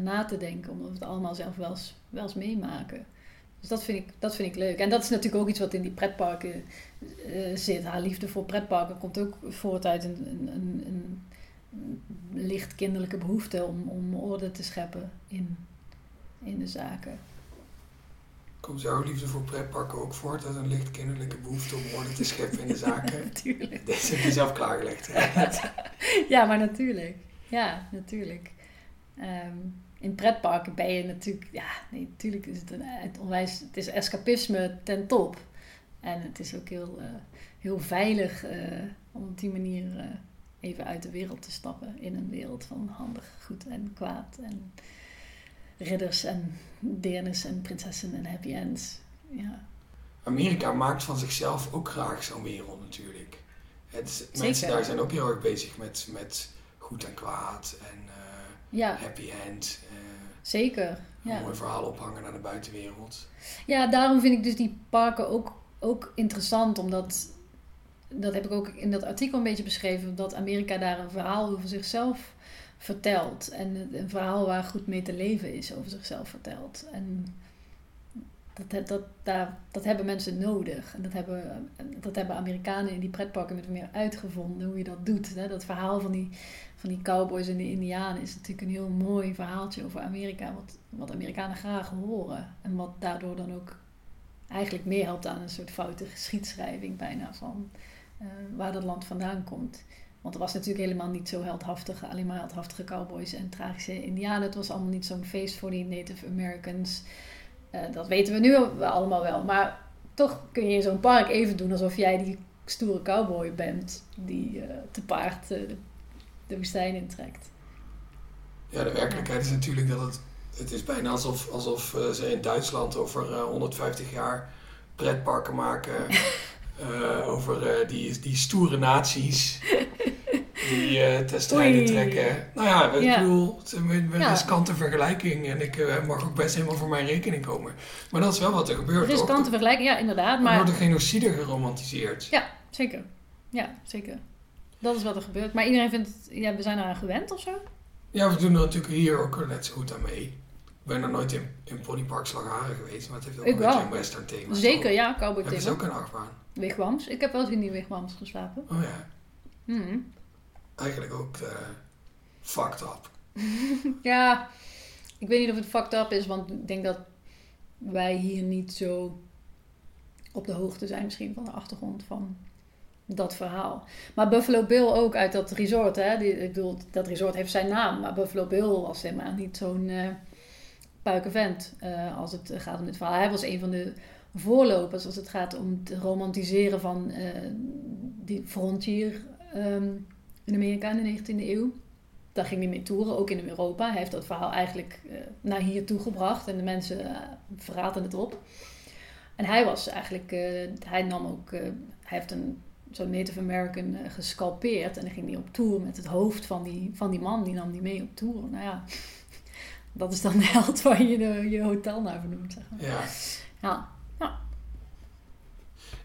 na te denken, omdat we het allemaal zelf wel eens, wel eens meemaken. Dus dat vind, ik, dat vind ik leuk. En dat is natuurlijk ook iets wat in die pretparken uh, zit. Haar liefde voor pretparken komt ook voort uit een, een, een, een licht kinderlijke behoefte om, om orde te scheppen in, in de zaken. Komt jouw liefde voor pretparken ook voort uit een licht kinderlijke behoefte om orde te scheppen in de zaken? natuurlijk. Deze heb je zelf klaargelegd. ja, maar natuurlijk. Ja, natuurlijk. Ehm, in pretparken ben je natuurlijk, ja, nee, natuurlijk is het een het onwijs, het is escapisme ten top. En het is ook heel, uh, heel veilig uh, om op die manier uh, even uit de wereld te stappen. In een wereld van handig, goed en kwaad. En ridders en deernis en prinsessen en happy ends. Ja. Amerika maakt van zichzelf ook graag zo'n wereld natuurlijk. Het, mensen daar zijn ook heel erg bezig met, met goed en kwaad en ja. happy end. Zeker. Ja. Een mooi verhaal ophangen naar de buitenwereld. Ja, daarom vind ik dus die parken ook, ook interessant, omdat dat heb ik ook in dat artikel een beetje beschreven, dat Amerika daar een verhaal over zichzelf vertelt. En een verhaal waar goed mee te leven is over zichzelf vertelt. En dat, dat, daar, dat hebben mensen nodig. En dat hebben, dat hebben Amerikanen in die pretparken met meer uitgevonden, hoe je dat doet. Hè? Dat verhaal van die, van die cowboys en de indianen is natuurlijk een heel mooi verhaaltje over Amerika, wat, wat Amerikanen graag horen. En wat daardoor dan ook eigenlijk meehelpt aan een soort foute geschiedschrijving bijna van uh, waar dat land vandaan komt. Want er was natuurlijk helemaal niet zo heldhaftige, alleen maar heldhaftige cowboys en tragische indianen. Het was allemaal niet zo'n feest voor die Native Americans. Uh, dat weten we nu allemaal wel. Maar toch kun je in zo'n park even doen alsof jij die stoere cowboy bent die uh, te paard de woestijn intrekt. Ja, de werkelijkheid is natuurlijk dat het. Het is bijna alsof, alsof ze in Duitsland over 150 jaar pretparken maken. Uh, over uh, die, die stoere naties die uh, ten strijde trekken. Nou ja, ik ja. bedoel, het is een, ja. riskante vergelijking en ik mag ook best helemaal voor mijn rekening komen. Maar dat is wel wat er gebeurt. Riskante vergelijking, ja, inderdaad. Maar... Wordt de genocide geromantiseerd. Ja, zeker. Ja, zeker. Dat is wat er gebeurt. Maar iedereen vindt het, ja, we zijn eraan gewend of zo? Ja, we doen er natuurlijk hier ook net zo goed aan mee. Ik ben nog nooit in, in Ponypark Slagharen geweest, maar het heeft ook ik een wel. beetje een western thema. Zeker, ja, cowboy thema. Het is ook een achtbaan. Wigwams. Ik heb wel eens in die wigwams geslapen. Oh ja. Mm. Eigenlijk ook uh, fucked up. ja, ik weet niet of het fucked up is, want ik denk dat wij hier niet zo op de hoogte zijn misschien van de achtergrond van dat verhaal. Maar Buffalo Bill ook uit dat resort, hè. Die, ik bedoel, dat resort heeft zijn naam, maar Buffalo Bill was helemaal niet zo'n uh, puikenvent uh, als het gaat om dit verhaal. Hij was een van de voorlopers als het gaat om het romantiseren van uh, die frontier um, in Amerika in de 19e eeuw. Daar ging hij mee toeren, ook in Europa. Hij heeft dat verhaal eigenlijk naar hier toe gebracht en de mensen verraten het op. En hij was eigenlijk, hij nam ook, hij heeft een zo'n Native American gescalpeerd en dan ging hij op tour met het hoofd van die, van die man, die nam die mee op tour. Nou ja, dat is dan de held waar je de, je hotel naar vernoemt, zeg maar. Ja. ja.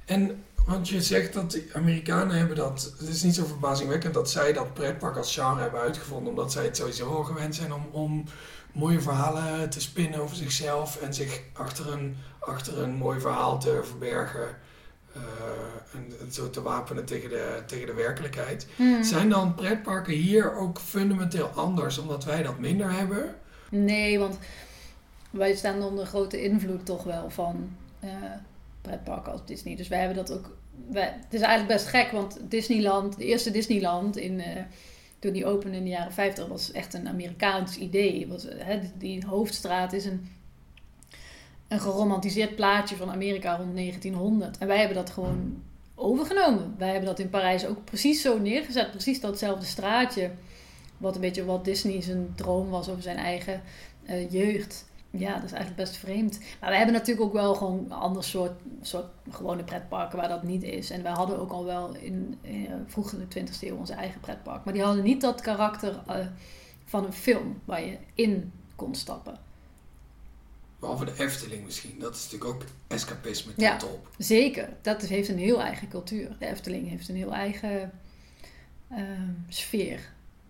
En want je zegt dat de Amerikanen hebben dat. Het is niet zo verbazingwekkend dat zij dat pretpark als genre hebben uitgevonden, omdat zij het sowieso al gewend zijn om, om mooie verhalen te spinnen over zichzelf en zich achter een, achter een mooi verhaal te verbergen. Uh, en zo te wapenen tegen de, tegen de werkelijkheid. Hmm. Zijn dan pretparken hier ook fundamenteel anders omdat wij dat minder hebben? Nee, want wij staan onder grote invloed toch wel van. Uh, pretparken als Disney. Dus wij hebben dat ook. Wij, het is eigenlijk best gek, want Disneyland, de eerste Disneyland in, uh, toen die opende in de jaren 50, was echt een Amerikaans idee. Was, hè, die hoofdstraat is een, een geromantiseerd plaatje van Amerika rond 1900. En wij hebben dat gewoon overgenomen. Wij hebben dat in Parijs ook precies zo neergezet. Precies datzelfde straatje. Wat een beetje wat Disney zijn droom was over zijn eigen uh, jeugd. Ja, dat is eigenlijk best vreemd. Maar we hebben natuurlijk ook wel gewoon een ander soort, soort gewone pretparken waar dat niet is. En wij hadden ook al wel in, in vroeg in de 20e eeuw onze eigen pretpark. Maar die hadden niet dat karakter uh, van een film waar je in kon stappen. Behalve de Efteling misschien. Dat is natuurlijk ook escapisme Ja. top. Zeker, dat heeft een heel eigen cultuur. De Efteling heeft een heel eigen ehm, sfeer.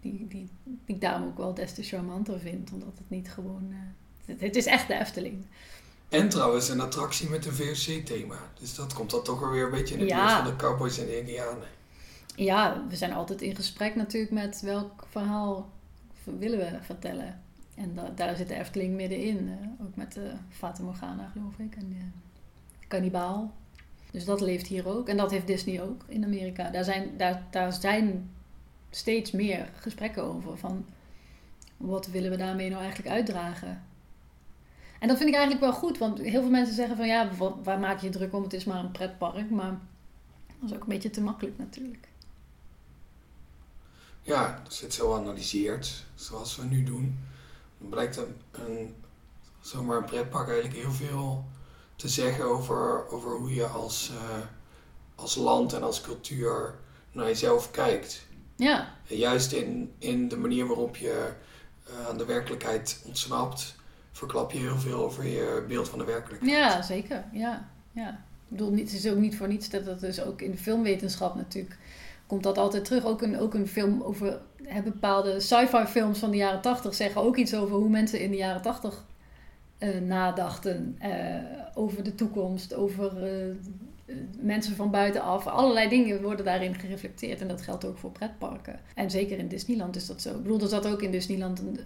Die, die, die ik daarom ook wel des te charmanter vind. Omdat het niet gewoon... eh, het, het is echt de Efteling. En trouwens een attractie met een VOC-thema. Dus dat komt dan toch wel weer een beetje in de Ja. buurt van de cowboys en de indianen. Ja, we zijn altijd in gesprek natuurlijk met welk verhaal willen we vertellen. En da- daar zit de Efteling middenin. eh, ook met de Fata Morgana, geloof ik. En de Kannibaal. Dus dat leeft hier ook. En dat heeft Disney ook in Amerika. Daar zijn, daar, daar zijn steeds meer gesprekken over. Van wat willen we daarmee nou eigenlijk uitdragen? En dat vind ik eigenlijk wel goed. Want heel veel mensen zeggen van ja, wa- waar maak je druk om? Het is maar een pretpark. Maar dat is ook een beetje te makkelijk natuurlijk. Ja, als je het zo analyseert, zoals we nu doen, blijkt een, een, zomaar een pretpark eigenlijk heel veel te zeggen over, over hoe je als, eh, als land en als cultuur naar jezelf kijkt. Ja, En juist in, in de manier waarop je eh, aan de werkelijkheid ontsnapt, verklap je heel veel over je beeld van de werkelijkheid. ja zeker. Ja, ja. Ik bedoel, het is ook niet voor niets dat dat dus ook in de filmwetenschap natuurlijk komt dat altijd terug. Ook een, ook een film over hè, bepaalde sci-fi films van de jaren tachtig zeggen ook iets over hoe mensen in de jaren tachtig eh, nadachten. eh, over de toekomst, over eh, mensen van buitenaf. Allerlei dingen worden daarin gereflecteerd. En dat geldt ook voor pretparken. En zeker in Disneyland is dat zo. Ik bedoel, er zat ook in Disneyland een,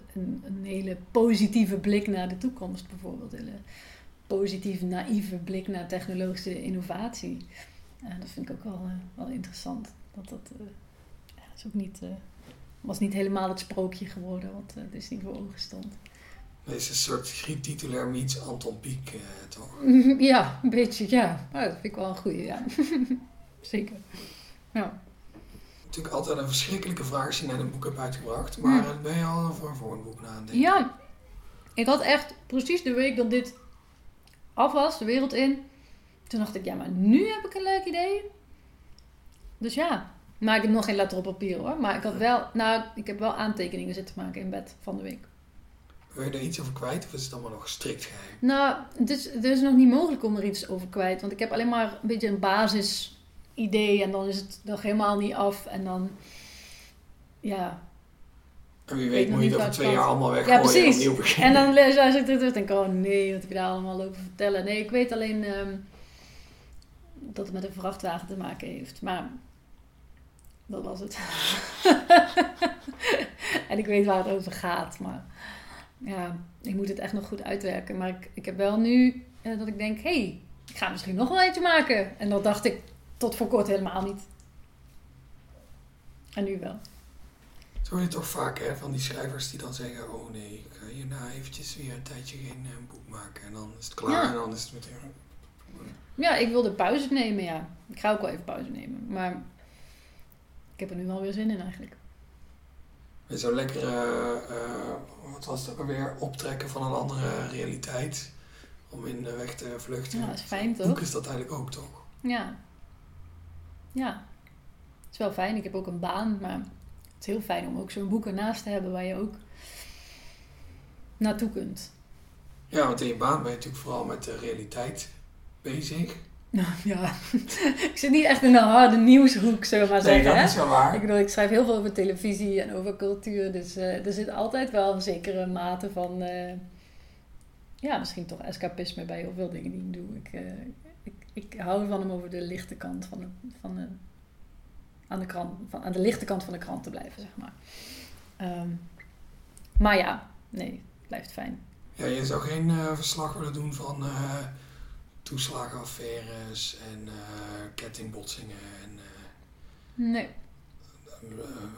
een, hele positieve blik naar de toekomst bijvoorbeeld. Een hele positief, naïeve blik naar technologische innovatie. Dat vind ik ook wel, wel interessant. Dat dat eh, ja, is ook niet, eh, was niet helemaal het sprookje geworden wat eh, Disney voor ogen stond. Deze soort griet-titulair meets Anton Pieck, toch? Ja, een beetje, ja. Maar dat vind ik wel een goeie, ja. Zeker. Ja. Natuurlijk altijd een verschrikkelijke vraag als je net een boek hebt uitgebracht. Maar Ja. ben je al voor, voor een boek na aan het denken? ja, ik had echt precies de week dat dit af was, de wereld in. Toen dacht ik, ja, maar nu heb ik een leuk idee. Dus ja, maar ik heb nog geen letter op papier hoor. Maar ik had wel, nou, ik heb wel aantekeningen zitten maken in bed van de week. Wil je er iets over kwijt of is het allemaal nog strikt geheim? Nou, het is, het is nog niet mogelijk om er iets over kwijt. Want ik heb alleen maar een beetje een basisidee. En dan is het nog helemaal niet af. En dan, ja. En wie weet moet je het over twee jaar allemaal Ja, weggooien en precies. opnieuw beginnen. En dan luister ik terug en denk ik, oh nee, wat heb je daar allemaal over vertellen? Nee, ik weet alleen ehm, dat het met een vrachtwagen te maken heeft. Maar dat was het. en ik weet waar het over gaat. Maar ja, ik moet het echt nog goed uitwerken. Maar ik, ik heb wel nu eh, dat ik denk, hé, hey, ik ga misschien nog wel eentje maken. En dat dacht ik tot voor kort helemaal niet. En nu wel. Zo je toch vaak hè, van die schrijvers die dan zeggen... Oh nee, ik ga hierna eventjes weer een tijdje geen eh, boek maken. En dan is het klaar Ja. en dan is het meteen... Ja, ik wilde pauze nemen, ja. Ik ga ook wel even pauze nemen. Maar ik heb er nu wel weer zin in eigenlijk. Weer Zo lekker, eh, wat was het ook alweer, optrekken van een andere realiteit. Om in de weg te vluchten. Ja, dat is fijn, Boek toch? is dat eigenlijk ook toch? Ja. Ja. Het is wel fijn. Ik heb ook een baan, maar het is heel fijn om ook zo'n boek ernaast te hebben waar je ook naartoe kunt. Ja, want in je baan ben je natuurlijk vooral met de realiteit bezig. Nou ja, ik zit niet echt in de harde nieuwshoek, zullen we maar Nee, zeggen. dat hè? is wel waar. Ik bedoel, ik schrijf heel veel over televisie en over cultuur. Dus eh, er zit altijd wel een zekere mate van... eh, ja, misschien toch escapisme bij heel veel dingen die ik doe. Ik, eh, ik, ik hou ervan om over de lichte kant van de... Van de aan de, krant, van, aan de lichte kant van de krant te blijven, zeg maar. Ehm, maar ja, nee, het blijft fijn. Ja, je zou geen verslag willen doen van toeslagenaffaires en eh, kettingbotsingen en eh, Nee. eh,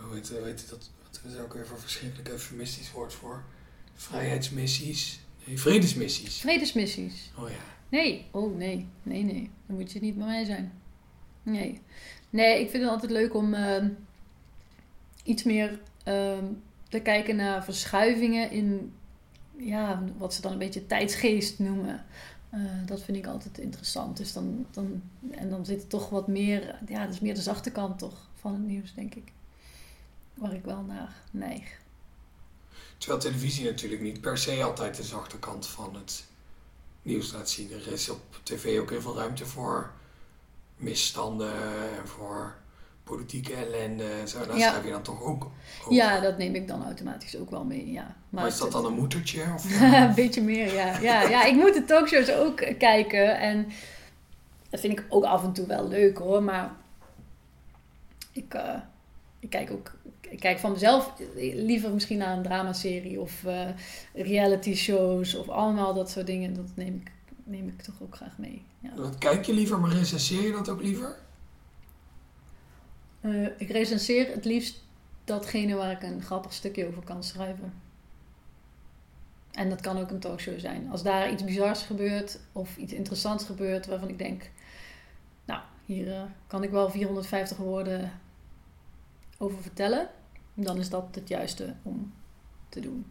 hoe heet, hoe heet dat? Wat is ook weer voor verschrikkelijk eufemistisch woord voor? Vrijheidsmissies? Nee, vredesmissies. Vredesmissies. Oh ja. Nee, oh nee, nee, nee. Dan moet je niet bij mij zijn. Nee. Nee, ik vind het altijd leuk om ehm, iets meer ehm, te kijken naar verschuivingen in, ja, wat ze dan een beetje tijdsgeest noemen. Eh, dat vind ik altijd interessant. Dus dan, dan, en dan zit er toch wat meer, ja, dat is meer de zachte kant toch van het nieuws, denk ik. Waar ik wel naar neig. Terwijl televisie natuurlijk niet per se altijd de zachte kant van het nieuws laat zien. Er is op tv ook heel veel ruimte voor misstanden en voor politieke ellende en zo. Daar Ja. schrijf je dan toch ook over. Ja, dat neem ik dan automatisch ook wel mee, ja. maar is dat dan een moedertje? Of, een beetje meer, ja. ja. Ja, ik moet de talkshows ook kijken. En dat vind ik ook af en toe wel leuk hoor. Maar ik, eh, ik kijk ook ik kijk van mezelf liever misschien naar een dramaserie of eh, reality shows of allemaal dat soort dingen. Dat neem ik, neem ik toch ook graag mee. Ja. dat kijk je liever, maar recenseer je dat ook liever? Eh, ik recenseer het liefst datgene waar ik een grappig stukje over kan schrijven. En dat kan ook een talkshow zijn. Als daar iets bizars gebeurt of iets interessants gebeurt waarvan ik denk, nou, hier eh, kan ik wel 450 woorden over vertellen, dan is dat het juiste om te doen.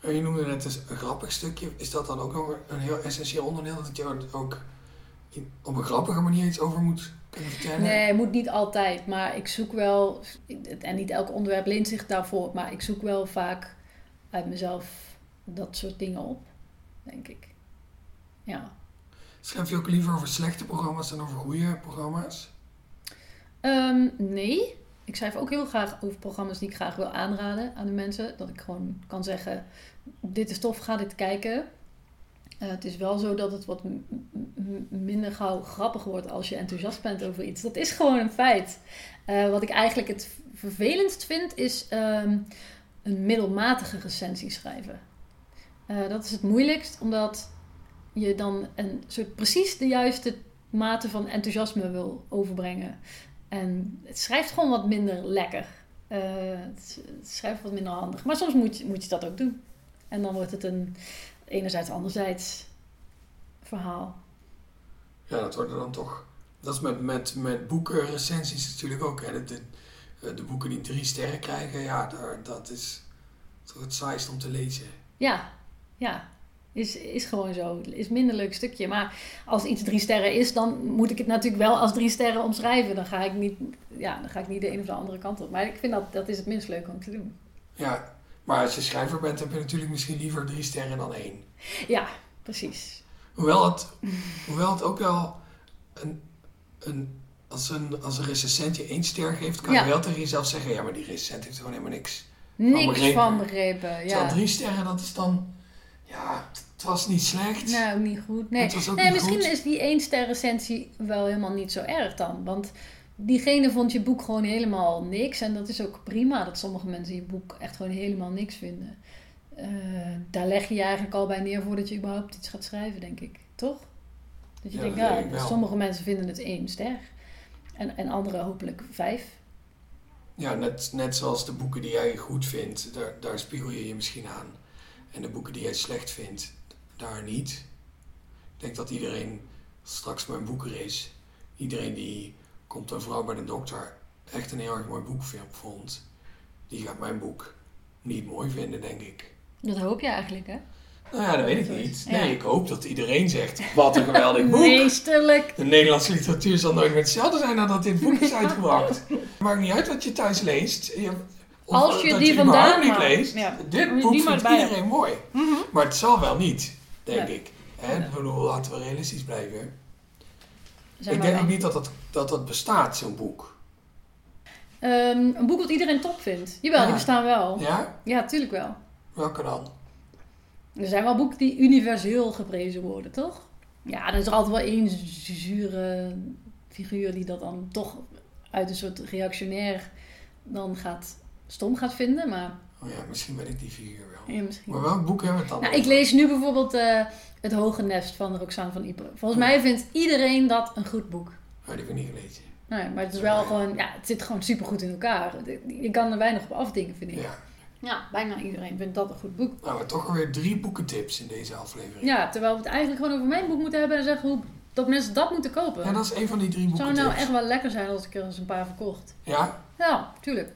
En je noemde net een grappig stukje. Is dat dan ook nog een heel essentieel onderdeel? Dat je ook op een grappige manier iets over moet? Nee, het moet niet altijd, maar ik zoek wel, en niet elk onderwerp leent zich daarvoor, maar ik zoek wel vaak uit mezelf dat soort dingen op, denk ik. Ja. Schrijf je ook liever over slechte programma's dan over goede programma's? Ehm, nee, ik schrijf ook heel graag over programma's die ik graag wil aanraden aan de mensen. Dat ik gewoon kan zeggen, dit is tof, ga dit kijken. Uh, het is wel zo dat het wat minder gauw grappig wordt als je enthousiast bent over iets. Dat is gewoon een feit. Uh, wat ik eigenlijk het vervelendst vind, is um, een middelmatige recensie schrijven. Uh, dat is het moeilijkst, omdat je dan een soort precies de juiste mate van enthousiasme wil overbrengen. En het schrijft gewoon wat minder lekker. het, schrijft wat minder handig. Maar soms moet moet je dat ook doen. En dan wordt het een enerzijds, anderzijds verhaal. Ja, dat wordt er dan toch. Dat is met, met, met boeken, recensies natuurlijk ook. Hè. De, de, de boeken die drie sterren krijgen, ja, daar, dat is toch het saaist om te lezen. Ja, ja. Is, is gewoon zo. Is minder leuk stukje. Maar als iets drie sterren is, dan moet ik het natuurlijk wel als drie sterren omschrijven. Dan ga ik niet, ja, dan ga ik niet de een of de andere kant op. Maar ik vind dat, dat is het minst leuk om te doen. Ja, maar als je schrijver bent, heb je natuurlijk misschien liever drie sterren dan één. Ja, precies. Hoewel het, hoewel het ook wel een, een, als, een, als een recensent je één ster geeft, kan Ja. je wel tegen jezelf zeggen: ja, maar die recensent heeft gewoon helemaal niks. Niks begrepen. van begrepen. Terwijl Ja. drie sterren, dat is dan, ja, het was niet slecht. Nou, niet goed. Nee, nee niet misschien goed. is die één ster recensie wel helemaal niet zo erg dan. Want diegene vond je boek gewoon helemaal niks. En dat is ook prima dat sommige mensen je boek echt gewoon helemaal niks vinden. Eh, daar leg je je eigenlijk al bij neer voordat je überhaupt iets gaat schrijven, denk ik. Toch? Dat je Ja, denkt, dat denk sommige mensen vinden het één ster. En, en anderen hopelijk vijf. Ja, net, net zoals de boeken die jij goed vindt, daar, daar spiegel je je misschien aan. En de boeken die jij slecht vindt, daar niet. Ik denk dat iedereen, straks mijn boekenrace, iedereen die komt een vrouw bij de dokter echt een heel erg mooi boek vond, die gaat mijn boek niet mooi vinden, denk ik. Dat hoop je eigenlijk, hè? Nou ja, dat weet ik niet. Nee, Ja. ik hoop dat iedereen zegt, wat een geweldig boek. Meesterlijk. De Nederlandse literatuur zal nooit meer hetzelfde zijn nadat dit boek is uitgebracht. Maakt niet uit wat je thuis leest. Je- of Als je dat die je vandaan niet leest. Ja. Dit boek vindt iedereen mooi. Mhm. Maar het zal wel niet, denk ik. Bedoel, laten we realistisch blijven. Zijn ik denk ook niet dat dat, dat, dat bestaat, zo'n boek. Ehm, een boek wat iedereen top vindt. Jawel, Ja. die bestaan wel. Ja? Ja, tuurlijk wel. Welke dan? Er zijn wel boeken die universeel geprezen worden, toch? Ja, er is er altijd wel één zure figuur die dat dan toch uit een soort reactionair dan gaat stom gaat vinden. Maar Oh ja, misschien ben ik die figuur wel. ja, misschien. Maar welk boek hebben we het dan Nou, ik lees nu bijvoorbeeld eh, Het Hoge Nest van Roxane van Ypres. Volgens mij vindt iedereen dat een goed boek. Oh, die heb ik niet gelezen. Nee, maar het is wel gewoon, ja, het zit gewoon super goed in elkaar. Je kan er weinig op afdingen, vind ik. Ja. Ja, bijna iedereen vindt dat een goed boek. Nou, we toch alweer drie boekentips in deze aflevering. Ja, terwijl we het eigenlijk gewoon over mijn boek moeten hebben en zeggen hoe, dat mensen dat moeten kopen. Ja, dat is een van die drie Het zou nou echt wel lekker zijn als ik er eens een paar verkocht. Ja? Ja, tuurlijk.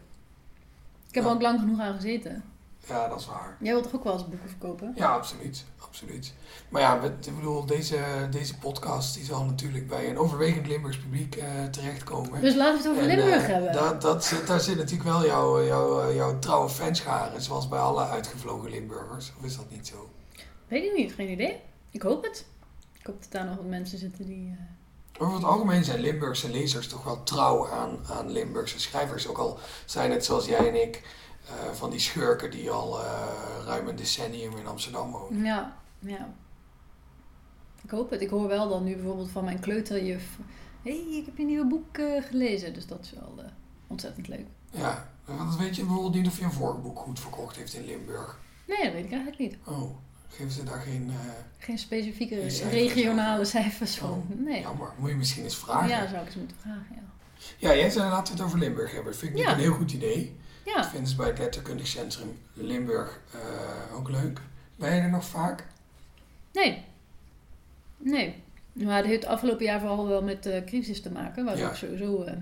Ik heb Ja. er ook lang genoeg aan gezeten. Ja, dat is waar. Jij wilt toch ook wel eens boeken verkopen? Ja, absoluut. absoluut. Maar ja, met, ik bedoel, deze, deze podcast die zal natuurlijk bij een overwegend Limburgs publiek eh, terechtkomen. Dus laten we het over En, Limburg eh, hebben. Dat, dat zit, daar zit natuurlijk wel jouw, jouw, jouw trouwe fanscharen, zoals bij alle uitgevlogen Limburgers. Of is dat niet zo? Weet ik niet, geen idee. Ik hoop het. Ik hoop dat daar nog wat mensen zitten die... eh, Over het algemeen zijn Limburgse lezers toch wel trouw aan, aan Limburgse schrijvers. Ook al zijn het zoals jij en ik eh, van die schurken die al eh, ruim een decennium in Amsterdam wonen. Ja, ja. Ik hoop het. Ik hoor wel dan nu bijvoorbeeld van mijn kleuterjuf... Hé, hey, ik heb je nieuwe boek eh, gelezen. Dus dat is wel ontzettend leuk. Ja, want weet je bijvoorbeeld niet of je een vorig boek goed verkocht heeft in Limburg. Nee, dat weet ik eigenlijk niet. Oh, geven ze daar geen... Geen specifieke Geen cijfers regionale cijfers van. Oh, nee. Jammer, moet je misschien eens vragen. Ja, zou ik eens moeten vragen, ja. Ja, jij zei laten we het over Limburg hebben. Dat vind ik Ja. een heel goed idee. Dat Ja, vinden ze bij het Letterkundig Centrum Limburg eh, ook leuk. Ben je er nog vaak? nee. Nee. Maar het heeft afgelopen jaar vooral wel met de crisis te maken. Waar Ja. ik sowieso eh,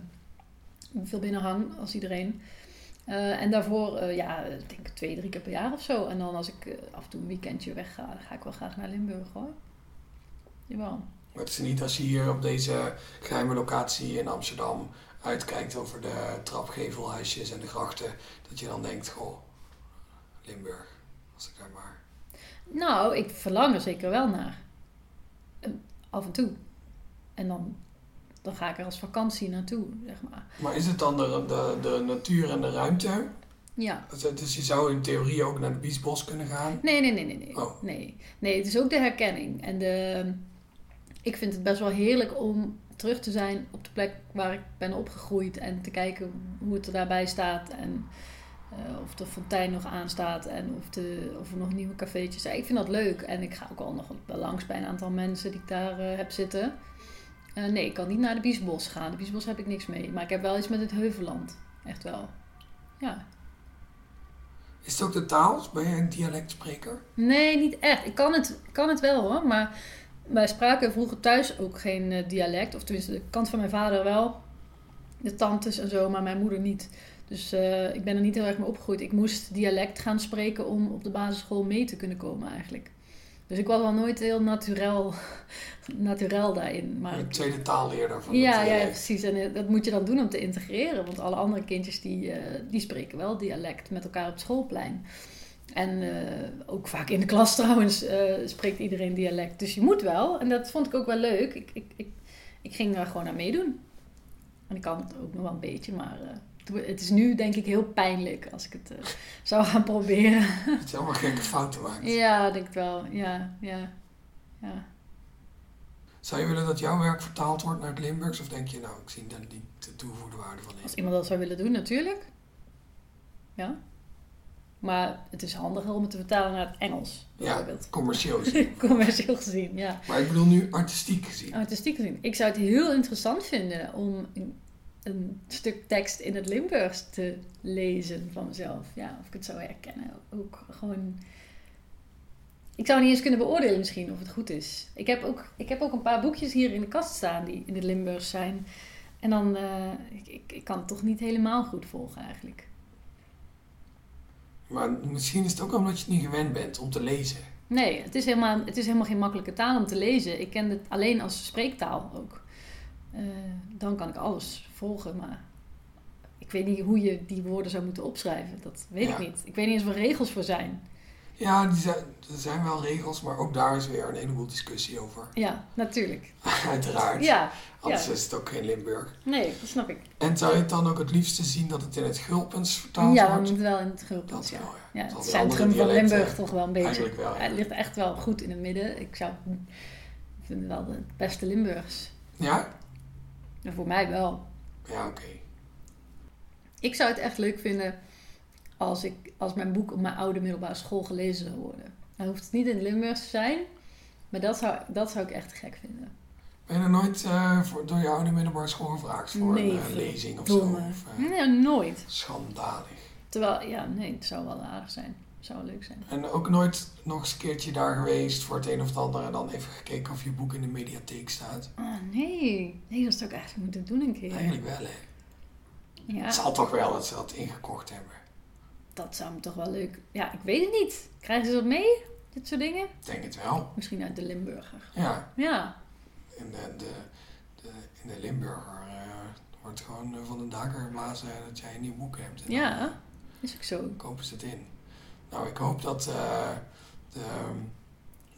veel binnen hang als iedereen. Eh, en daarvoor, eh, ja, ik denk twee, drie keer per jaar of zo. En dan als ik eh, af en toe een weekendje weg ga, ga ik wel graag naar Limburg hoor. Jawel. Maar het is niet als je hier op deze geheime locatie in Amsterdam uitkijkt over de trapgevelhuisjes en de grachten, dat je dan denkt, goh, Limburg, als ik daar maar... Nou, ik verlang er zeker wel naar. Eh, af en toe. En dan, dan ga ik er als vakantie naartoe, zeg maar. Maar is het dan de, de, de natuur en de ruimte? Ja. Dus je zou in theorie ook naar de Biesbos kunnen gaan? Nee, nee, nee, nee. Nee. Oh. nee. nee, het is ook de herkenning. En de, ik vind het best wel heerlijk om terug te zijn op de plek waar ik ben opgegroeid. En te kijken hoe het er daarbij staat. En eh, of de fontein nog aanstaat. En of, de, of er nog nieuwe cafeetjes zijn. Ik vind dat leuk. En ik ga ook al nog wel langs bij een aantal mensen die ik daar eh, heb zitten. Eh, nee, ik kan niet naar de Biesbos gaan. De Biesbos heb ik niks mee. Maar ik heb wel iets met het Heuvelland. Echt wel. Ja. Is het ook de taal? Ben je een dialectspreker? Nee, niet echt. Ik kan het, kan het wel hoor, maar wij spraken vroeger thuis ook geen eh, dialect. Of tenminste, de kant van mijn vader wel. De tantes en zo, maar mijn moeder niet. Dus eh, ik ben er niet heel erg mee opgegroeid. Ik moest dialect gaan spreken om op de basisschool mee te kunnen komen eigenlijk. Dus ik was wel nooit heel naturel, naturel daarin. Maar Een tweede taalleerder van ja, het ja, precies. En eh, dat moet je dan doen om te integreren. Want alle andere kindjes die, die spreken wel dialect met elkaar op het schoolplein. En eh, ook vaak in de klas trouwens eh, spreekt iedereen dialect. Dus je moet wel. En dat vond ik ook wel leuk. Ik, ik, ik, ik ging daar gewoon aan meedoen. En ik kan het ook nog wel een beetje, maar eh, het is nu denk ik heel pijnlijk als ik het zou gaan proberen. Dat je allemaal gekke fouten maakt. ja, denk ik wel. Ja, ja, ja. Zou je willen dat jouw werk vertaald wordt naar het Limburgs? Of denk je, nou, ik zie daar niet de toegevoegde waarde van in? Als iemand dat zou willen doen, natuurlijk. Ja. Maar het is handiger om het te vertalen naar het Engels, Ja, bijvoorbeeld. commercieel gezien. Commercieel gezien, ja. Maar ik bedoel nu artistiek gezien. Artistiek gezien. Ik zou het heel interessant vinden om een, een stuk tekst in het Limburgs te lezen van mezelf. Ja, of ik het zou herkennen. Ook gewoon... Ik zou niet eens kunnen beoordelen misschien of het goed is. Ik heb ook, ik heb ook een paar boekjes hier in de kast staan die in het Limburgs zijn. En dan, eh, ik, ik, ik kan het toch niet helemaal goed volgen eigenlijk. Maar misschien is het ook omdat je het niet gewend bent om te lezen. Nee, het is, helemaal, het is helemaal geen makkelijke taal om te lezen. Ik ken het alleen als spreektaal ook. Eh, dan kan ik alles volgen, maar ik weet niet hoe je die woorden zou moeten opschrijven. Dat weet Ja. ik niet. Ik weet niet eens waar regels voor zijn. Ja, die zijn, er zijn wel regels, maar ook daar is weer een heleboel discussie over. Ja, natuurlijk. Uiteraard. Ja, Anders ja. is het ook geen Limburg. nee, dat snap ik. En zou je het dan ook het liefste zien dat het in het Gulpens vertaald Ja, wordt? moet het wel in het Gulpens, ja. wel, ja. Ja, het centrum van Limburg toch wel een beetje. Eigenlijk wel, ja. Het ligt echt wel goed in het midden. Ik zou ik vind het wel het beste Limburgs. Ja? En voor mij wel. Ja, oké. Ik zou het echt leuk vinden als, ik, als mijn boek op mijn oude middelbare school gelezen zou worden. Dan hoeft het niet in het Limburgs te zijn, maar dat zou, dat zou ik echt gek vinden. Ben je er nooit eh, voor, door je oude middelbare school gevraagd voor Nee, een eh, lezing of zo? Of, eh, Nee, nooit. Schandalig. Terwijl, ja, nee, het zou wel aardig zijn. Het zou wel leuk zijn. En ook nooit nog eens een keertje daar geweest voor het een of het ander en dan even gekeken of je boek in de mediatheek staat? Oh nee, nee, dat zou ik eigenlijk moeten doen een keer. Eigenlijk wel, hè? Ja, Het zal toch wel dat ze dat ingekocht hebben. Dat zou me toch wel leuk... Ja, ik weet het niet. Krijgen ze dat mee? Dit soort dingen? Ik denk het wel. Misschien uit de Limburger. Ja, Ja, in de, de, de, in de Limburger eh, wordt gewoon eh, van de daken geblazen dat jij een nieuw boek hebt. En ja. Is ook zo. kopen ze het in. Nou, ik hoop dat eh, de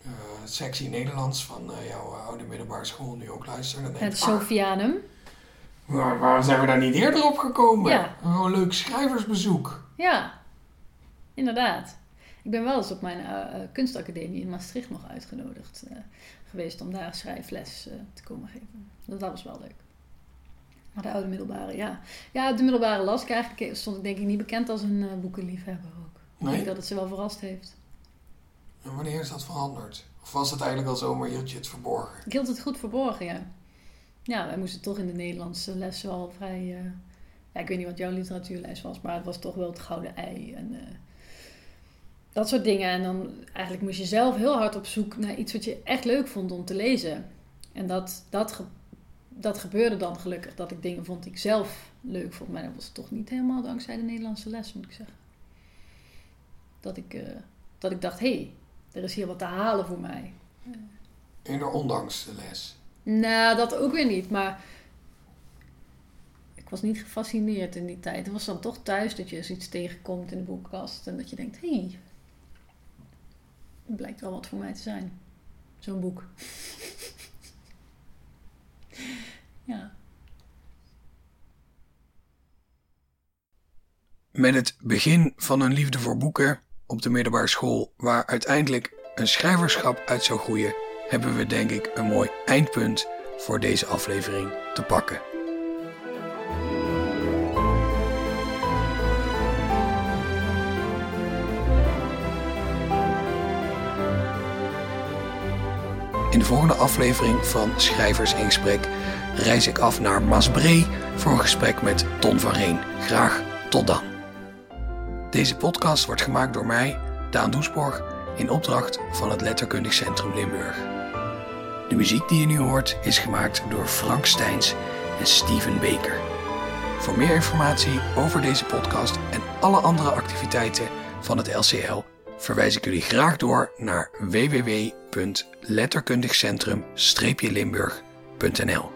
eh, sectie Nederlands van jouw oude middelbare school nu ook luistert. En Het denkt, ah, Sofianum. waar, waar zijn we daar niet eerder op gekomen? Ja. Een leuk schrijversbezoek. Ja, inderdaad. Ik ben wel eens op mijn eh, eh, kunstacademie in Maastricht nog uitgenodigd eh, geweest om daar schrijfles te komen geven. Dat, dat was wel leuk. Maar de oude middelbare, ja. Ja, de middelbare las ik eigenlijk, stond ik denk ik niet bekend als een boekenliefhebber ook. Ik Nee? denk dat het ze wel verrast heeft. En wanneer is dat veranderd? Of was het eigenlijk al zo, maar hield je het verborgen? Ik hield het goed verborgen, ja. Ja, wij moesten toch in de Nederlandse les wel vrij... ja, ik weet niet wat jouw literatuurles was, maar het was toch wel het gouden ei en dat soort dingen. En dan eigenlijk moest je zelf heel hard op zoek naar iets wat je echt leuk vond om te lezen. En dat, dat, ge- dat gebeurde dan gelukkig, dat ik dingen vond die ik zelf leuk vond. Maar dat was toch niet helemaal dankzij de Nederlandse les, moet ik zeggen. Dat ik, eh, dat ik dacht, hé, hey, er is hier wat te halen voor mij. Eerder ondanks de les. Nou, dat ook weer niet. Maar ik was niet gefascineerd in die tijd. Het was dan toch thuis dat je eens iets tegenkomt in de boekenkast. En dat je denkt, hé, hey, het blijkt wel wat voor mij te zijn. Zo'n boek. ja. Met het begin van een liefde voor boeken op de middelbare school, waar uiteindelijk een schrijverschap uit zou groeien, hebben we denk ik een mooi eindpunt voor deze aflevering te pakken. In de volgende aflevering van Schrijvers in Gesprek reis ik af naar Maasbree voor een gesprek met Ton van Reen. Graag tot dan. Deze podcast wordt gemaakt door mij, Daan Doesborg, in opdracht van het Letterkundig Centrum Limburg. De muziek die je nu hoort is gemaakt door Frank Steins en Steven Baker. Voor meer informatie over deze podcast en alle andere activiteiten van het LCL verwijs ik jullie graag door naar www.letterkundigcentrum-limburg.nl.